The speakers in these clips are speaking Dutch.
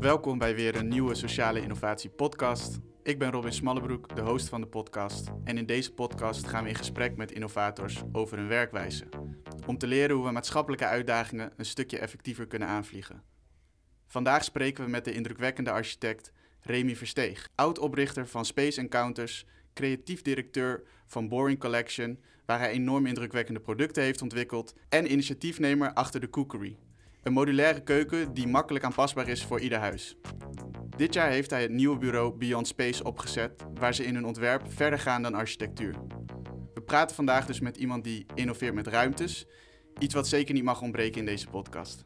Welkom bij weer een nieuwe Sociale Innovatie podcast. Ik ben Robin Smallebroek, de host van de podcast. En in deze podcast gaan we in gesprek met innovators over hun werkwijze. Om te leren hoe we maatschappelijke uitdagingen een stukje effectiever kunnen aanvliegen. Vandaag spreken we met de indrukwekkende architect Remy Versteeg, oud-oprichter van Space Encounters, creatief directeur van Boring Collection, waar hij enorm indrukwekkende producten heeft ontwikkeld, en initiatiefnemer achter de Cookery, een modulaire keuken die makkelijk aanpasbaar is voor ieder huis. Dit jaar heeft hij het nieuwe bureau Beyond Space opgezet, waar ze in hun ontwerp verder gaan dan architectuur. We praten vandaag dus met iemand die innoveert met ruimtes, iets wat zeker niet mag ontbreken in deze podcast.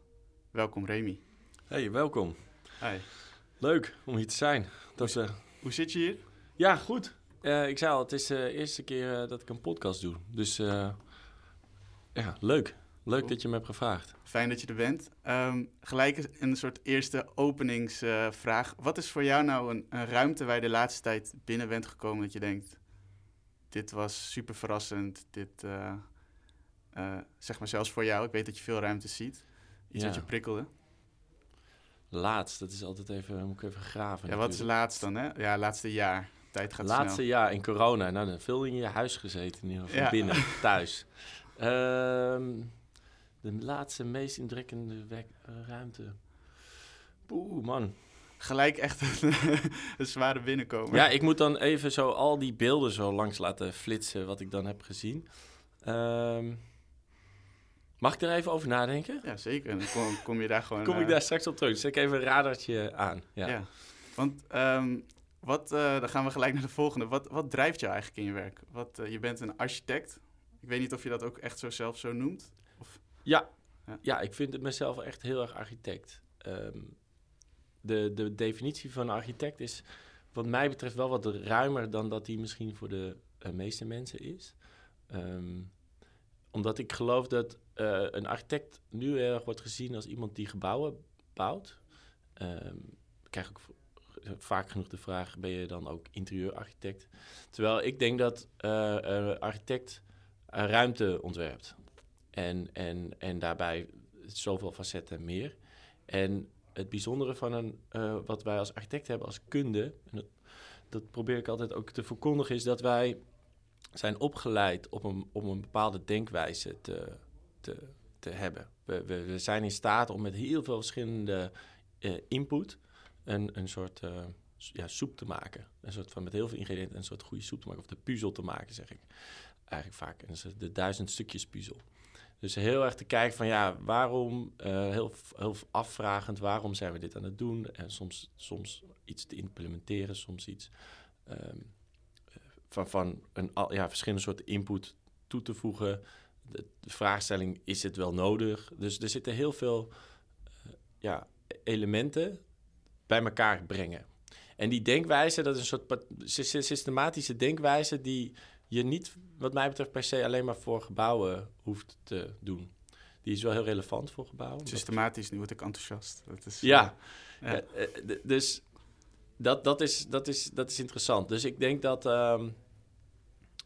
Welkom Remy. Hey, welkom. Hi. Leuk om hier te zijn. Dat is, eh, Hoe zit je hier? ja, goed. Eh, ik zei al, het is de eerste keer eh, dat ik een podcast doe. Dus eh, ja, leuk. Leuk Cool. dat je me hebt gevraagd. Fijn dat je er bent. Ehm, gelijk een soort eerste openingsvraag. Wat is voor jou nou een, een ruimte waar je de laatste tijd binnen bent gekomen dat je denkt, dit was super verrassend, dit, eh, eh, zeg maar zelfs voor jou, ik weet dat je veel ruimtes ziet, iets Ja. wat je prikkelde. Laatst, dat is altijd even, moet ik even graven. Ja, wat is laatst dan, hè? Ja, laatste jaar. Tijd gaat Laatste snel. jaar in corona. Nou, dan veel in je huis gezeten, in ieder geval Ja. binnen, thuis. Ehm, de laatste, meest indrukkende wek- eh, ruimte. Oeh, man. Gelijk echt een, een zware binnenkomen. Ja, ik moet dan even zo al die beelden zo langs laten flitsen wat ik dan heb gezien. Ehm, mag ik er even over nadenken? Ja, zeker. Dan kom, kom je daar gewoon... Kom ik eh, daar straks op terug. Zet ik even een radartje aan. Ja. Ja. Want ehm, wat, eh, dan gaan we gelijk naar de volgende. Wat, wat drijft jou eigenlijk in je werk? Wat, je bent een architect. Ik weet niet of je dat ook echt zo zelf zo noemt. Ja. Ja. ja, ik vind het mezelf echt heel erg architect. Ehm, de, de definitie van architect is wat mij betreft wel wat ruimer dan dat die misschien voor de eh, meeste mensen is. Ehm, omdat ik geloof dat eh, een architect nu heel erg wordt gezien als iemand die gebouwen bouwt. Ehm, ik krijg ook v- vaak genoeg de vraag, ben je dan ook interieurarchitect? Terwijl ik denk dat eh, een architect een ruimte ontwerpt. En, en, en daarbij zoveel facetten meer. En het bijzondere van een, eh, wat wij als architect hebben als kunde, en dat, dat probeer ik altijd ook te verkondigen, is dat wij zijn opgeleid op een, om een bepaalde denkwijze te, te, te hebben. We, we, zijn in staat om met heel veel verschillende eh, input een, een soort eh, ja, soep te maken. Een soort van met heel veel ingrediënten een soort goede soep te maken. Of de puzzel te maken, zeg ik eigenlijk vaak. En de duizend stukjes puzzel. Dus heel erg te kijken van ja, waarom, eh, heel, heel afvragend, waarom zijn we dit aan het doen? En soms, soms iets te implementeren, soms iets eh, van, van een ja, verschillende soorten input toe te voegen. De, vraagstelling, is het wel nodig? Dus er zitten heel veel eh, ja, elementen bij elkaar brengen. En die denkwijze, dat is een soort systematische denkwijze die je niet, wat mij betreft, per se alleen maar voor gebouwen hoeft te doen. Die is wel heel relevant voor gebouwen. Systematisch, nu word ik enthousiast. Dat is, Ja, Ja. Eh, eh, d- dus dat, dat, is, dat, is, dat is interessant. Dus ik denk dat ehm,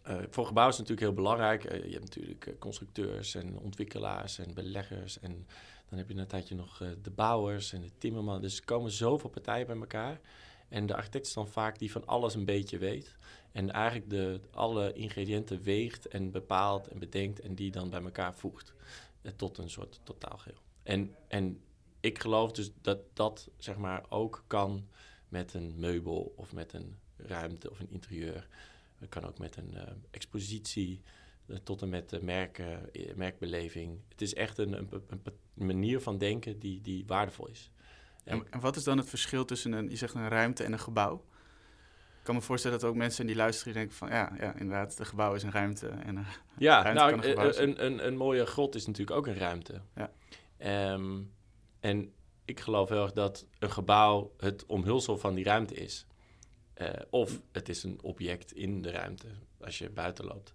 eh, voor gebouwen is het natuurlijk heel belangrijk. Eh, je hebt natuurlijk eh, constructeurs en ontwikkelaars en beleggers. En dan heb je een tijdje nog eh, de bouwers en de timmerman. Dus er komen zoveel partijen bij elkaar. En de architect is dan vaak die van alles een beetje weet. En eigenlijk de, alle ingrediënten weegt en bepaalt en bedenkt. En die dan bij elkaar voegt. eh, tot een soort totaalgeheel. En, en ik geloof dus dat dat zeg maar ook kan met een meubel of met een ruimte of een interieur. Het kan ook met een eh, expositie eh, tot en met de merken, merkbeleving. Het is echt een, een, een manier van denken die, die waardevol is. En, en wat is dan het verschil tussen een, je zegt een ruimte en een gebouw? Ik kan me voorstellen dat ook mensen die luisteren die denken van... Ja, ja inderdaad, een gebouw is een ruimte. En, eh, Ja, Ruimte nou, kan een een, een, een mooie grot is natuurlijk ook een ruimte. Ja. Ehm, en ik geloof heel erg dat een gebouw het omhulsel van die ruimte is. Eh, of het is een object in de ruimte als je buiten loopt.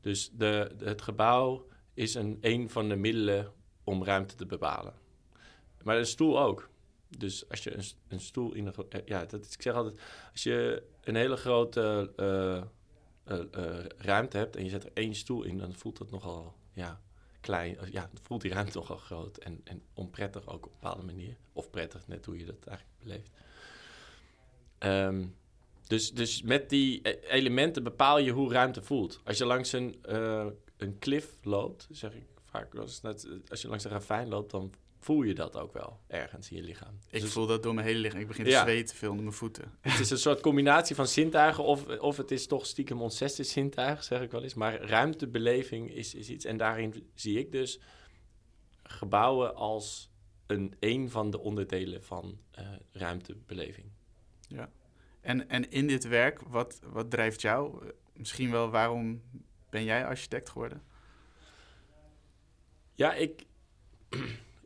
Dus de, de- het gebouw is een, een van de middelen om ruimte te bepalen. Maar een stoel ook. Dus als je een, stoel in een... eh, Ja, dat ik zeg altijd, als je een hele grote eh, eh, ruimte hebt en je zet er één stoel in, dan voelt dat nogal ja, klein. Ja, voelt die ruimte toch al groot en, en onprettig ook op een bepaalde manier. Of prettig, net hoe je dat eigenlijk beleeft. Ehm, dus, dus met die e- elementen bepaal je hoe ruimte voelt. Als je langs een, een klif loopt, zeg ik vaak als je langs een ravijn loopt, dan voel je dat ook wel ergens in je lichaam. Ik dus voel dat door mijn hele lichaam. Ik begin te zweten veel onder mijn voeten. Het is een soort combinatie van zintuigen, of, of het is toch stiekem ons zesde zintuig, zeg ik wel eens. Maar ruimtebeleving is, is iets. En daarin zie ik dus gebouwen als een, een van de onderdelen van uh, ruimtebeleving. Ja. En, en in dit werk, wat, wat drijft jou? Misschien wel waarom ben jij architect geworden? Ja, ik,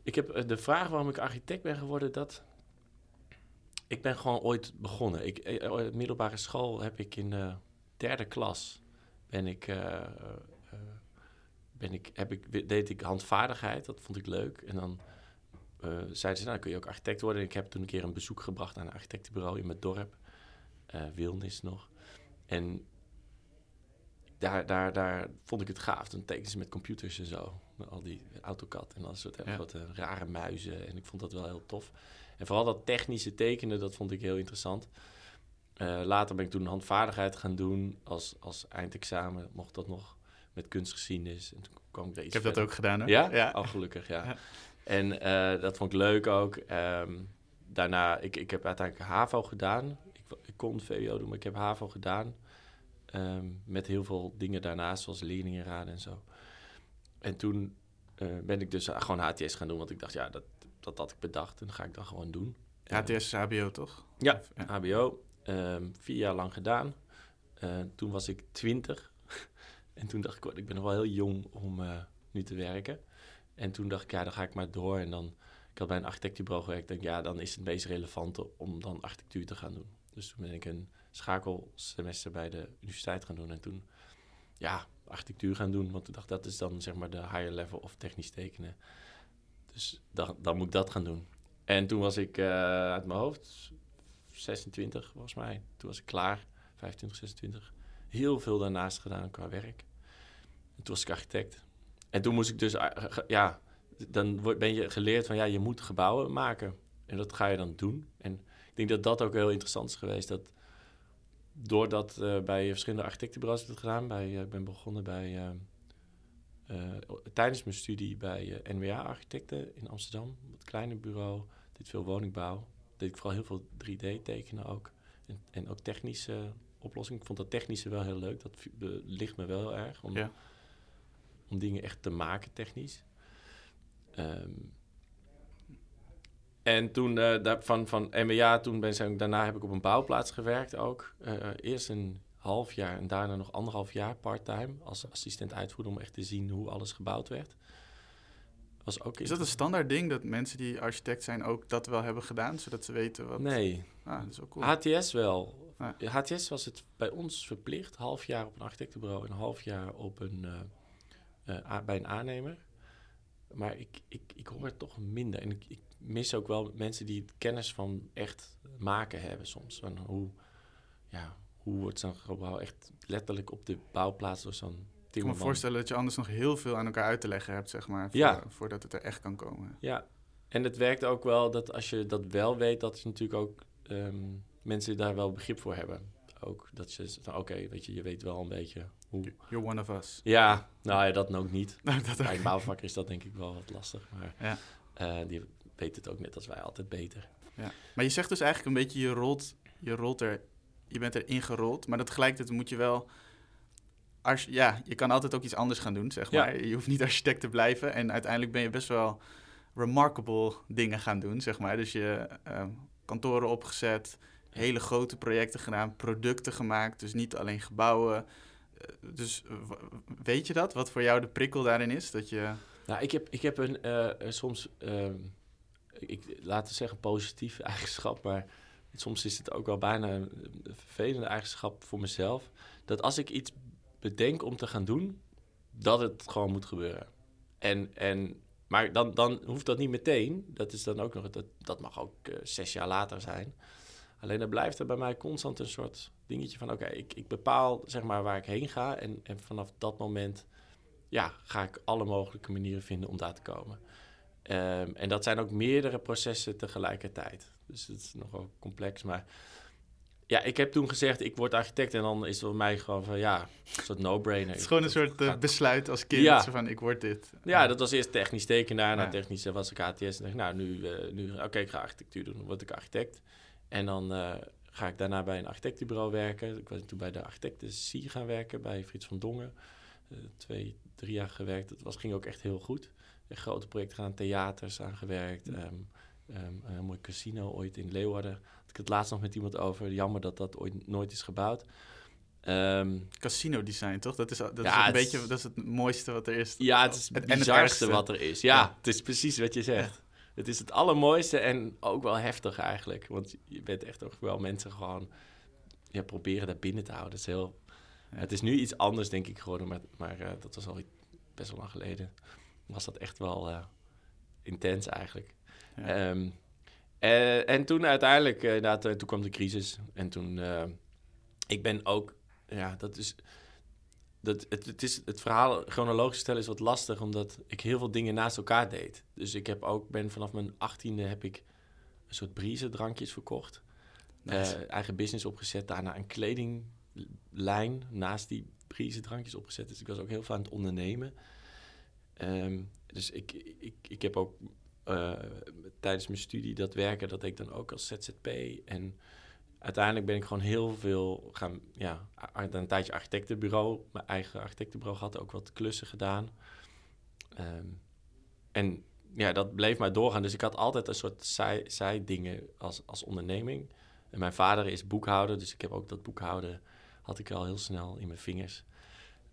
ik heb eh, de vraag waarom ik architect ben geworden, dat. Ik ben gewoon ooit begonnen. Ik, uh, middelbare school heb ik in de derde klas. Ben ik, ben ik, heb ik, deed ik handvaardigheid, dat vond ik leuk. En dan zeiden ze, nou kun je ook architect worden. En ik heb toen een keer een bezoek gebracht aan een architectenbureau in mijn dorp. Wilnis nog. En daar, daar, daar vond ik het gaaf. Toen tekenen ze met computers en zo. Al die AutoCAD en dat soort ja. grote rare muizen. En ik vond dat wel heel tof. En vooral dat technische tekenen, dat vond ik heel interessant. Uh, later ben ik toen handvaardigheid gaan doen als, als eindexamen. Mocht dat nog met kunstgeschiedenis. En toen kwam ik Ik heb dat ook gedaan, hè? Ja? ja. Oh, gelukkig, ja. ja. En uh, dat vond ik leuk ook. Um, daarna, ik, ik heb uiteindelijk HAVO gedaan. Ik, ik kon VWO doen, maar ik heb HAVO gedaan. Um, met heel veel dingen daarnaast, zoals leerlingenraden en zo. En toen uh, ben ik dus gewoon HTS gaan doen, want ik dacht, ja, dat, dat had ik bedacht en dat ga ik dan gewoon doen. HTS is HBO, toch? Ja, ja. HBO. Um, vier jaar lang gedaan. Uh, toen was ik twintig. en toen dacht ik, ik ben nog wel heel jong om uh, nu te werken. En toen dacht ik, ja, dan ga ik maar door. En dan, ik had bij een architectenbureau gewerkt. denk ja, dan is het meest relevante om dan architectuur te gaan doen. Dus toen ben ik een schakelsemester bij de universiteit gaan doen. En toen, ja, architectuur gaan doen. Want ik dacht, dat is dan zeg maar de higher level of technisch tekenen. Dus dan, dan moet ik dat gaan doen. En toen was ik uh, uit mijn hoofd 26, volgens mij. Toen was ik klaar, 25, 26. Heel veel daarnaast gedaan qua werk. En toen was ik architect. En toen moest ik dus, ja, dan ben je geleerd van ja, je moet gebouwen maken. En dat ga je dan doen. En ik denk dat dat ook heel interessant is geweest. Dat doordat uh, bij verschillende architectenbureaus heb ik het gedaan. Bij, uh, ik ben begonnen bij, uh, tijdens mijn studie bij NWA Architecten in Amsterdam. Een kleine bureau, deed veel woningbouw. Deed ik vooral heel veel 3D tekenen ook. En, en ook technische oplossingen. Ik vond dat technische wel heel leuk. Dat ligt me wel heel erg. Om, ja. om dingen echt te maken technisch. Um, en toen uh, daar, van, van MBA, toen ben ik, daarna heb ik op een bouwplaats gewerkt ook. Uh, eerst een half jaar en daarna nog anderhalf jaar part-time als assistent uitvoerder om echt te zien hoe alles gebouwd werd. Was ook is dat een standaard ding dat mensen die architect zijn ook dat wel hebben gedaan, zodat ze weten wat... Nee. Ah, dat is ook cool. HTS wel. Ah. HTS was het bij ons verplicht, half jaar op een architectenbureau en een half jaar op een, uh, bij een aannemer. Maar ik, ik, ik hoor het toch minder. En ik, ik mis ook wel mensen die kennis van echt maken hebben soms. Van hoe, ja, hoe wordt zo'n gebouw echt letterlijk op de bouwplaats door zo'n ik kan me voorstellen dat je anders nog heel veel aan elkaar uit te leggen hebt, zeg maar, voor, ja. voordat het er echt kan komen. Ja, en het werkt ook wel dat als je dat wel weet, dat je natuurlijk ook um, mensen daar wel begrip voor hebben. Ook dat je, oké, okay, weet je, je weet wel een beetje hoe... You're one of us. Ja, nou ja, dat ook niet. dat Bij een bouwvakker is dat denk ik wel wat lastig, maar ja. Uh, die weet het ook net als wij altijd beter. Ja. Maar je zegt dus eigenlijk een beetje, je rolt, je rolt er, je bent erin gerold, maar dat tegelijkertijd moet je wel, als, ja, je kan altijd ook iets anders gaan doen, zeg maar. Ja. Je hoeft niet architect te blijven en uiteindelijk ben je best wel remarkable dingen gaan doen, zeg maar. Dus je uh, kantoren opgezet, hele grote projecten gedaan, producten gemaakt, dus niet alleen gebouwen. Uh, dus weet je dat, wat voor jou de prikkel daarin is? Dat je... Nou, ik heb, ik heb een, uh, soms ehm, ik, laten we zeggen, positieve eigenschap, maar soms is het ook wel bijna een vervelende eigenschap voor mezelf. Dat als ik iets bedenk om te gaan doen, dat het gewoon moet gebeuren. En, en, maar dan, dan hoeft dat niet meteen. Dat is dan ook nog, dat, dat mag ook uh, zes jaar later zijn. Alleen dan blijft er bij mij constant een soort dingetje van: oké, ik, ik bepaal zeg maar waar ik heen ga. En, en vanaf dat moment ja, ga ik alle mogelijke manieren vinden om daar te komen. Ehm, en dat zijn ook meerdere processen tegelijkertijd. Dus het is nogal complex. Maar ja, ik heb toen gezegd, ik word architect. En dan is het voor mij gewoon van, ja, een soort no-brainer. Het is gewoon een soort uh, besluit als kind. Ja. van, ik word dit. Ja, dat was eerst technisch tekenaar. Na Ja. technisch was ik ATS. En dacht, nou, nu, eh, nu oké, ik ga architectuur doen. Dan word ik architect. En dan eh, ga ik daarna bij een architectenbureau werken. Ik was toen bij de architecten C gaan werken, bij Frits van Dongen. Eh, twee, drie jaar gewerkt. Dat was, ging ook echt heel goed. Grote projecten gaan, theaters aangewerkt. Ehm, een mooi casino ooit in Leeuwarden. Had ik het laatst nog met iemand over. Jammer dat dat ooit nooit is gebouwd. Ehm, Casino design, toch? Dat is, dat is Ja, een het beetje is- dat is het mooiste wat er is. Ja, het is het en bizarste wat er is. Ja, Ja. het is precies wat je zegt. Het is het allermooiste en ook wel heftig eigenlijk. Want je bent echt toch wel mensen gewoon ja, proberen daar binnen te houden. Het is, heel, het is nu iets anders, denk ik, geworden. Maar, maar eh, dat was al best wel lang geleden. Was dat echt wel eh, intens eigenlijk. Ja. Ehm, eh, en toen uiteindelijk, eh, inderdaad, toen kwam de crisis. En toen, ik ben ook, ja, dat is, dat, het, het, is, het verhaal chronologisch stellen is wat lastig, omdat ik heel veel dingen naast elkaar deed. Dus ik heb ook, ben vanaf mijn achttiende heb ik een soort brieze drankjes verkocht. Nice. Eigen business opgezet, daarna een kledinglijn naast die brieze drankjes opgezet. Dus ik was ook heel veel aan het ondernemen. Ehm, dus ik, ik, ik heb ook eh, tijdens mijn studie dat werken, dat ik dan ook als ZZP. En uiteindelijk ben ik gewoon heel veel gaan, ja, een tijdje architectenbureau, mijn eigen architectenbureau gehad, ook wat klussen gedaan. Ehm, en ja, dat bleef maar doorgaan. Dus ik had altijd een soort zij, zijdingen als, als onderneming. En mijn vader is boekhouder, dus ik heb ook dat boekhouden, had ik al heel snel in mijn vingers.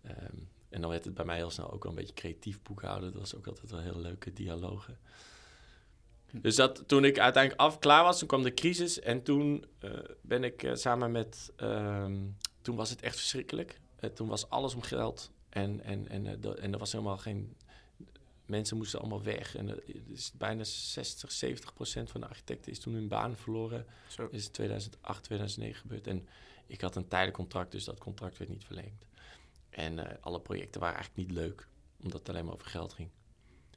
Ehm, en dan werd het bij mij heel snel ook wel een beetje creatief boekhouden. Dat was ook altijd wel heel leuke dialogen. Dus dat, toen ik uiteindelijk af klaar was, toen kwam de crisis. En toen eh, ben ik eh, samen met... ehm, toen was het echt verschrikkelijk. Eh, toen was alles om geld. En, en, en, dat- en er was helemaal geen... Mensen moesten allemaal weg. En is bijna 60, 70 procent van de architecten is toen hun baan verloren. Zo. Dat is in 2008, 2009 gebeurd. En ik had een tijdelijk contract, dus dat contract werd niet verlengd. En eh, alle projecten waren eigenlijk niet leuk, omdat het alleen maar over geld ging.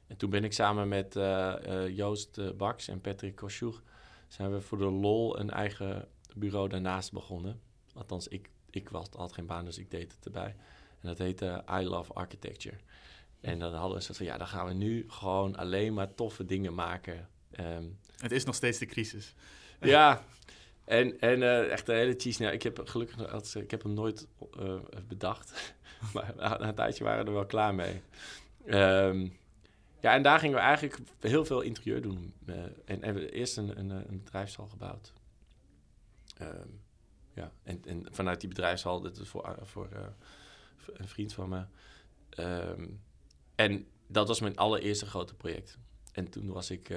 En toen ben ik samen met eh, eh, Joost Baks en Patrick Kosjoeg... zijn we voor de lol een eigen bureau daarnaast begonnen. Althans, ik, ik was, had geen baan, dus ik deed het erbij. En dat heette I Love Architecture. En dan hadden we zo van, ja, dan gaan we nu gewoon alleen maar toffe dingen maken. Ehm, Het is nog steeds de crisis. ja, en, en eh, echt een hele cheese. Nou, ik heb gelukkig ik heb hem nooit eh, bedacht. maar na een tijdje waren we er wel klaar mee. Ehm, ja, en daar gingen we eigenlijk heel veel interieur doen. Eh, en, en we hebben eerst een, een, een bedrijfshal gebouwd. Ehm, ja, en, en vanuit die bedrijfshal, dit is voor, voor een vriend van me. Ehm, en dat was mijn allereerste grote project. En toen was ik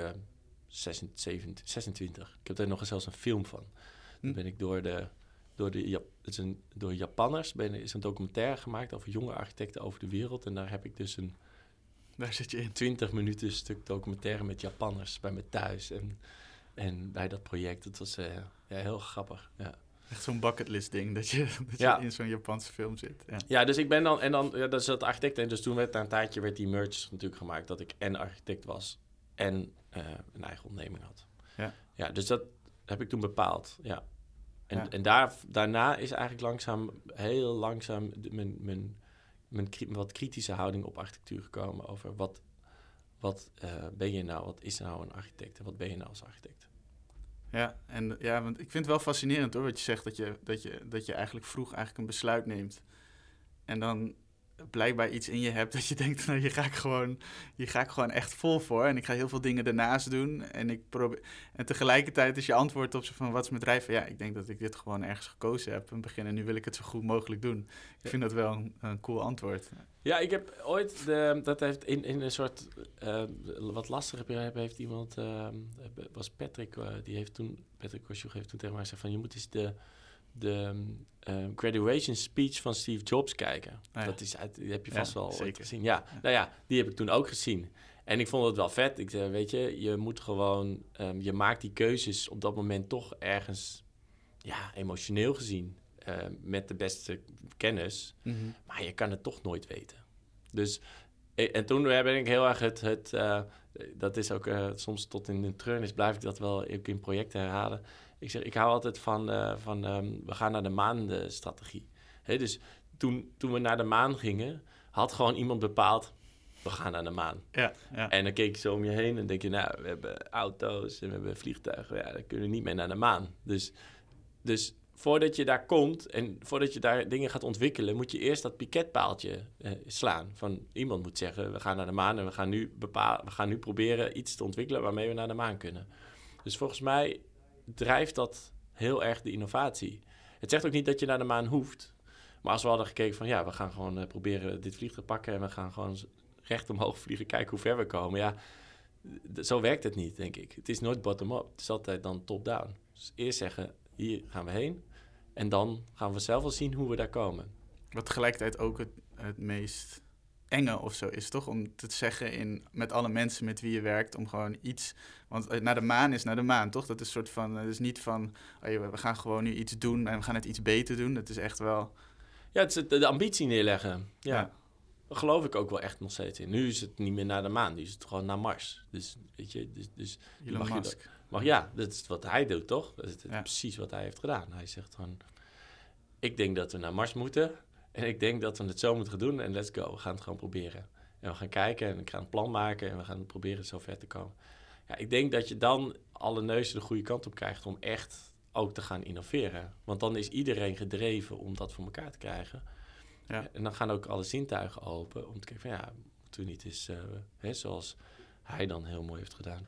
26, 26. Ik heb daar nog zelfs een film van. Toen Hm. ben ik door de, door de Jap- het is een, door Japanners ben, is een documentaire gemaakt over jonge architecten over de wereld. En daar heb ik dus een Daar zit je in. 20 minuten stuk documentaire met Japanners bij me thuis. En, en bij dat project. Het was eh, ja, heel grappig. Ja. Echt zo'n bucketlist ding, dat je, dat je Ja. in zo'n Japanse film zit. Ja. Ja, dus ik ben dan, en dan, ja, dat is dat architect. En dus toen werd na een tijdje werd die merge natuurlijk gemaakt dat ik en architect was en eh, een eigen onderneming had. Ja. ja, dus dat heb ik toen bepaald. Ja. En, Ja. en daar, daarna is eigenlijk langzaam, heel langzaam, de- mijn, mijn, mijn wat kritische houding op architectuur gekomen over wat, wat eh, ben je nou, wat is nou een architect en wat ben je nou als architect? Ja, en ja, want ik vind het wel fascinerend hoor, wat je zegt, dat je, dat je, dat je eigenlijk vroeg eigenlijk een besluit neemt. En dan blijkbaar iets in je hebt dat je denkt, nou, hier ga ik gewoon, hier ga ik gewoon echt vol voor. En ik ga heel veel dingen daarnaast doen. En, ik probeer, en tegelijkertijd is je antwoord op zo van, wat is mijn drijf? Ja, ik denk dat ik dit gewoon ergens gekozen heb het begin. En nu wil ik het zo goed mogelijk doen. Ik vind dat wel een, een cool antwoord. Ja, ik heb ooit, de, dat heeft in, in een soort, eh, wat lastiger periode heeft iemand, eh, was Patrick, eh, die heeft toen, Patrick Kosjoeg heeft toen tegen mij gezegd van, je moet eens de, de eh, graduation speech van Steve Jobs kijken. Ah, ja. Dat is uit, die heb je Ja, vast wel zeker. gezien. Ja, nou ja, die heb ik toen ook gezien. En ik vond het wel vet. Ik zei, weet je, je moet gewoon, ehm, je maakt die keuzes op dat moment toch ergens, ja, emotioneel gezien, eh, met de beste kennis. Mhm. Maar je kan het toch nooit weten. Dus, eh, en toen ben ik heel erg het, het uh, dat is ook uh, soms tot in de treurnis blijf ik dat wel ook in projecten herhalen. Ik zeg, ik hou altijd van, uh, van um, we gaan naar de maan-strategie. dus toen, toen we naar de maan gingen, had gewoon iemand bepaald, we gaan naar de maan. Ja, ja. En dan keek je zo om je heen en denk je, nou, we hebben auto's en we hebben vliegtuigen. Ja, dan kunnen we niet meer naar de maan. Dus, dus voordat je daar komt en voordat je daar dingen gaat ontwikkelen, moet je eerst dat piketpaaltje eh, slaan. Van iemand moet zeggen, we gaan naar de maan en we gaan, nu bepalen, we gaan nu proberen iets te ontwikkelen waarmee we naar de maan kunnen. Dus volgens mij drijft dat heel erg de innovatie. Het zegt ook niet dat je naar de maan hoeft. Maar als we hadden gekeken van ja, we gaan gewoon uh, proberen dit vliegtuig pakken en we gaan gewoon recht omhoog vliegen, kijken hoe ver we komen. Ja, zo werkt het niet, denk ik. Het is nooit bottom-up. Het is altijd dan top-down. Dus eerst zeggen, hier gaan we heen. En dan gaan we zelf wel zien hoe we daar komen. Wat tegelijkertijd ook het, het meest enge of zo is, toch? Om te zeggen in, met alle mensen met wie je werkt, om gewoon iets... Want eh, naar de maan is naar de maan, toch? Dat is soort van... Het is niet van, oh, we gaan gewoon nu iets doen en we gaan het iets beter doen. Het is echt wel... Ja, het is de ambitie neerleggen. Ja. ja. Daar geloof ik ook wel echt nog steeds in. Nu is het niet meer naar de maan, nu is het gewoon naar Mars. Dus, weet je, dus... dus Elon mag Musk. Je, maar ja, dat is wat hij doet, toch? Dat is precies wat hij heeft gedaan. Hij zegt gewoon, ik denk dat we naar Mars moeten. En ik denk dat we het zo moeten doen. En let's go, we gaan het gewoon proberen. En we gaan kijken en ik ga een plan maken en we gaan proberen zo ver te komen. Ja, ik denk dat je dan alle neuzen de goede kant op krijgt om echt ook te gaan innoveren. Want dan is iedereen gedreven om dat voor elkaar te krijgen. Ja. En dan gaan ook alle zintuigen open om te kijken van ja, toen niet eens, uh, hè, zoals hij dan heel mooi heeft gedaan.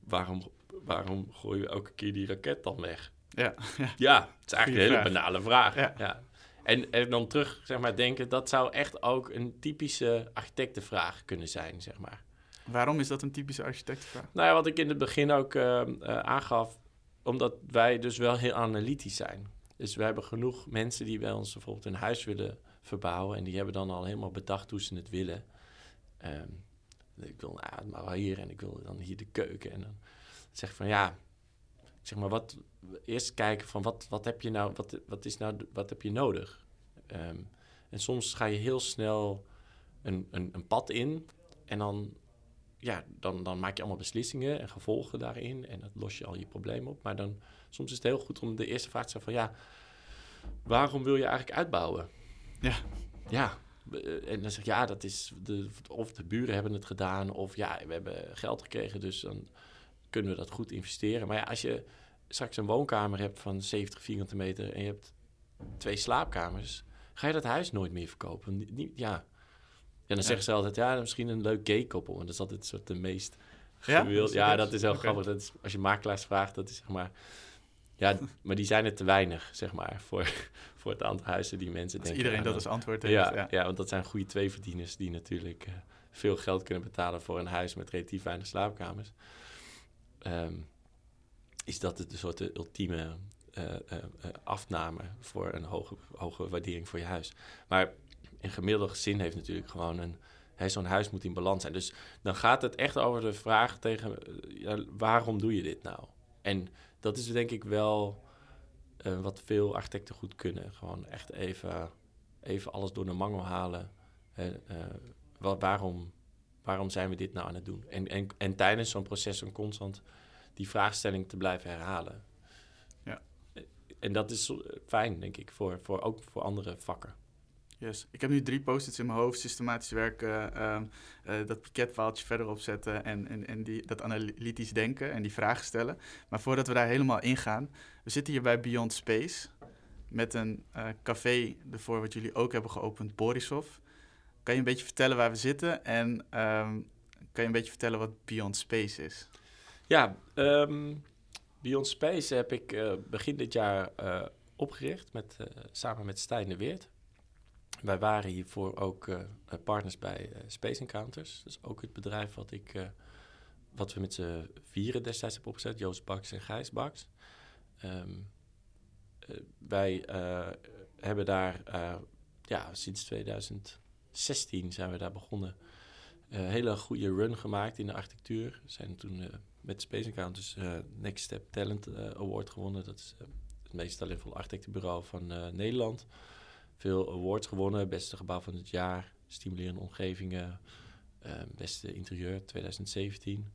Waarom, waarom gooien we elke keer die raket dan weg? Ja, ja. ja het is eigenlijk een hele banale vraag. Ja. En, en dan terug, zeg maar, denken, dat zou echt ook een typische architectenvraag kunnen zijn, zeg maar. Waarom is dat een typische architectenvraag? Nou ja, wat ik in het begin ook uh, uh, aangaf, omdat wij dus wel heel analytisch zijn. Dus we hebben genoeg mensen die bij ons bijvoorbeeld een huis willen verbouwen. En die hebben dan al helemaal bedacht hoe ze het willen. Um, ik wil nou, maar hier en ik wil dan hier de keuken. En dan zeg ik van ja, zeg maar wat, eerst kijken van wat, wat heb je nou, wat, wat is nou, wat heb je nodig? Um, en soms ga je heel snel een, een, een pad in en dan, ja, dan, dan maak je allemaal beslissingen en gevolgen daarin en dat los je al je problemen op. Maar dan, soms is het heel goed om de eerste vraag te stellen van ja, waarom wil je eigenlijk uitbouwen? Ja. Ja. Eh, en dan zeg je, ja, dat is de, of de buren hebben het gedaan, of ja, we hebben geld gekregen, dus dan kunnen we dat goed investeren. Maar ja, als je straks een woonkamer hebt van 70 vierkante meter en je hebt twee slaapkamers, ga je dat huis nooit meer verkopen. Ja. En dan zeggen ze altijd, ja, misschien een leuk gay koppel. En dat is altijd soort de meest ja, ja, dat is heel grappig. Dat is, als je makelaars vraagt, dat is zeg maar ja, maar die zijn er te weinig, zeg maar, voor, voor het aantal huizen die mensen als denken. iedereen dat als antwoord heeft. Ja, ja. want dat zijn goede tweeverdieners die natuurlijk uh, veel geld kunnen betalen voor een huis met relatief weinig slaapkamers. Um, is dat het een soort ultieme uh, uh, afname voor een hoge, hoge waardering voor je huis. Maar in gemiddelde gezin heeft natuurlijk gewoon een... Zo'n huis moet in balans zijn. Dus dan gaat het echt over de vraag tegen... Ja, waarom doe je dit nou? En dat is denk ik wel wat veel architecten goed kunnen. Gewoon echt even, even alles door de mangel halen. Wat, waarom, waarom zijn we dit nou aan het doen? En, en, en tijdens zo'n proces een constant die vraagstelling te blijven herhalen. Ja. En dat is fijn, denk ik, voor, voor, ook voor andere vakken. Yes. Ik heb nu drie post-its in mijn hoofd. Systematisch werken, uh, uh, dat piketpaaltje verder opzetten en, en, en die, dat analytisch denken en die vragen stellen. Maar voordat we daar helemaal ingaan, we zitten hier bij Beyond Space met een uh, café ervoor wat jullie ook hebben geopend, Borisov. Kan je een beetje vertellen waar we zitten en um, kan je een beetje vertellen wat Beyond Space is? Ja, um, Beyond Space heb ik uh, begin dit jaar opgericht met, samen met Stijn de Weert. Wij waren hiervoor ook partners bij Space Encounters. Dus ook het bedrijf wat, ik, wat we met z'n vieren destijds hebben opgezet. Joost Baks en Gijs Baks. Um, wij hebben daar ja, sinds 2016 zijn we daar begonnen. Een hele goede run gemaakt in de architectuur. We zijn toen met Space Encounters Next Step Talent Award gewonnen. Dat is het meest talentvolle architectenbureau van Nederland veel awards gewonnen. Beste gebouw van het jaar, stimulerende omgevingen, beste interieur 2017.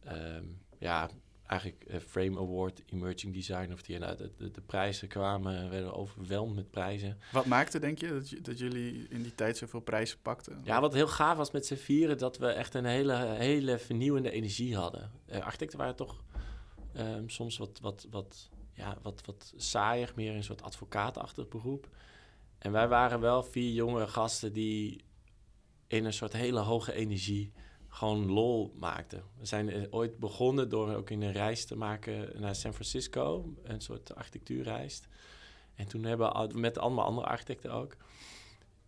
Ehm, ja, eigenlijk uh, Frame Award, Emerging Design of the nou, de, de, de, prijzen kwamen, werden overweldigd met prijzen. Wat maakte, denk je, dat, dat jullie in die tijd zoveel prijzen pakten? Ja, wat heel gaaf was met z'n vieren, dat we echt een hele, hele vernieuwende energie hadden. Uh, architecten waren toch um, soms wat, wat, wat, ja, wat, wat saaier, meer een soort advocaatachtig beroep. En wij waren wel vier jonge gasten die in een soort hele hoge energie gewoon lol maakten. We zijn eh, ooit begonnen door ook in een reis te maken naar San Francisco, een soort architectuurreis. En toen hebben we met allemaal andere architecten ook.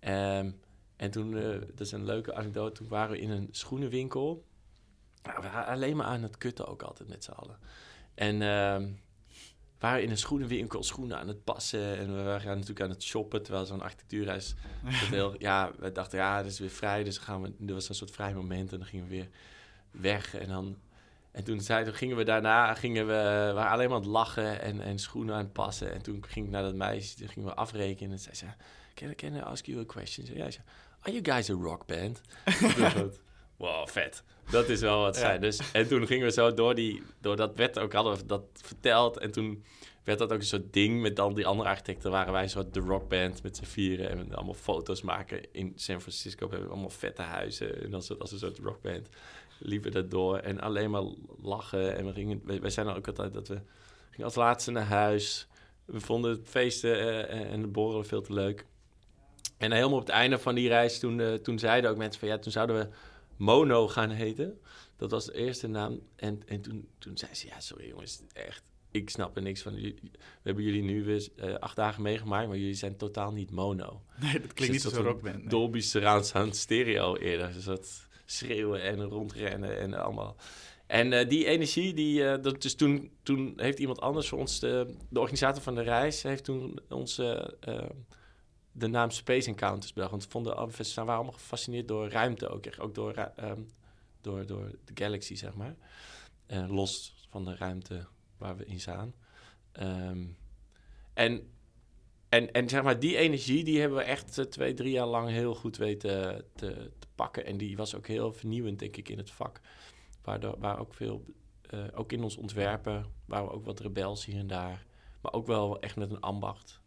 Um, en toen, uh, dat is een leuke anekdote, toen waren we in een schoenenwinkel. Nou, we alleen maar aan het kutten ook altijd met z'n allen. En uh, waren in een schoenenwinkel schoenen aan het passen. En we waren natuurlijk aan het shoppen, terwijl zo'n architectuurreis... heel, ja, we dachten, ja, het is weer vrij, dus gaan we... Er was een soort vrij moment en dan gingen we weer weg. En, dan, en toen, zei, toen gingen we daarna, gingen we, we waren alleen maar aan het lachen en, en schoenen aan het passen. En toen ging ik naar dat meisje, toen gingen we afrekenen. En zei ze, can, can I ask you a question? Ja, zei, are you guys a rock band? wow, vet. Dat is wel wat zijn. Dus, en toen gingen we zo door, die, door dat wet ook, hadden we dat verteld. En toen werd dat ook een soort ding met dan die andere architecten. Waren wij een soort de rockband met z'n vieren. En allemaal foto's maken in San Francisco. We hebben allemaal vette huizen. En als, als een soort rockband liepen dat door. En alleen maar lachen. En we gingen, wij, zijn ook altijd dat we gingen als laatste naar huis. We vonden het feesten uh, en de borrelen veel te leuk. En helemaal op het einde van die reis, toen, uh, toen zeiden ook mensen van ja, toen zouden we Mono gaan heten. Dat was de eerste naam. En, en toen, toen zei ze, ja, sorry jongens, echt, ik snap er niks van. We hebben jullie nu weer uh, acht dagen meegemaakt, maar jullie zijn totaal niet mono. Nee, dat klinkt dus niet zo rockband. Nee. Dolby surround sound stereo eerder. Dus dat schreeuwen en rondrennen en allemaal. En uh, die energie, die, uh, dat, dus toen, toen heeft iemand anders voor ons, de, de organisator van de reis, heeft toen ons de naam Space Encounters bedacht. Want vonden, we waren allemaal gefascineerd door ruimte ook. Ook door, um, door, door de galaxy, zeg maar. Uh, los van de ruimte waar we in staan. Um, en, en, en zeg maar, die energie die hebben we echt uh, twee, drie jaar lang heel goed weten te, te, pakken. En die was ook heel vernieuwend, denk ik, in het vak. Waardoor, waar ook veel, ook in ons ontwerpen, waren we ook wat rebels hier en daar. Maar ook wel echt met een ambacht.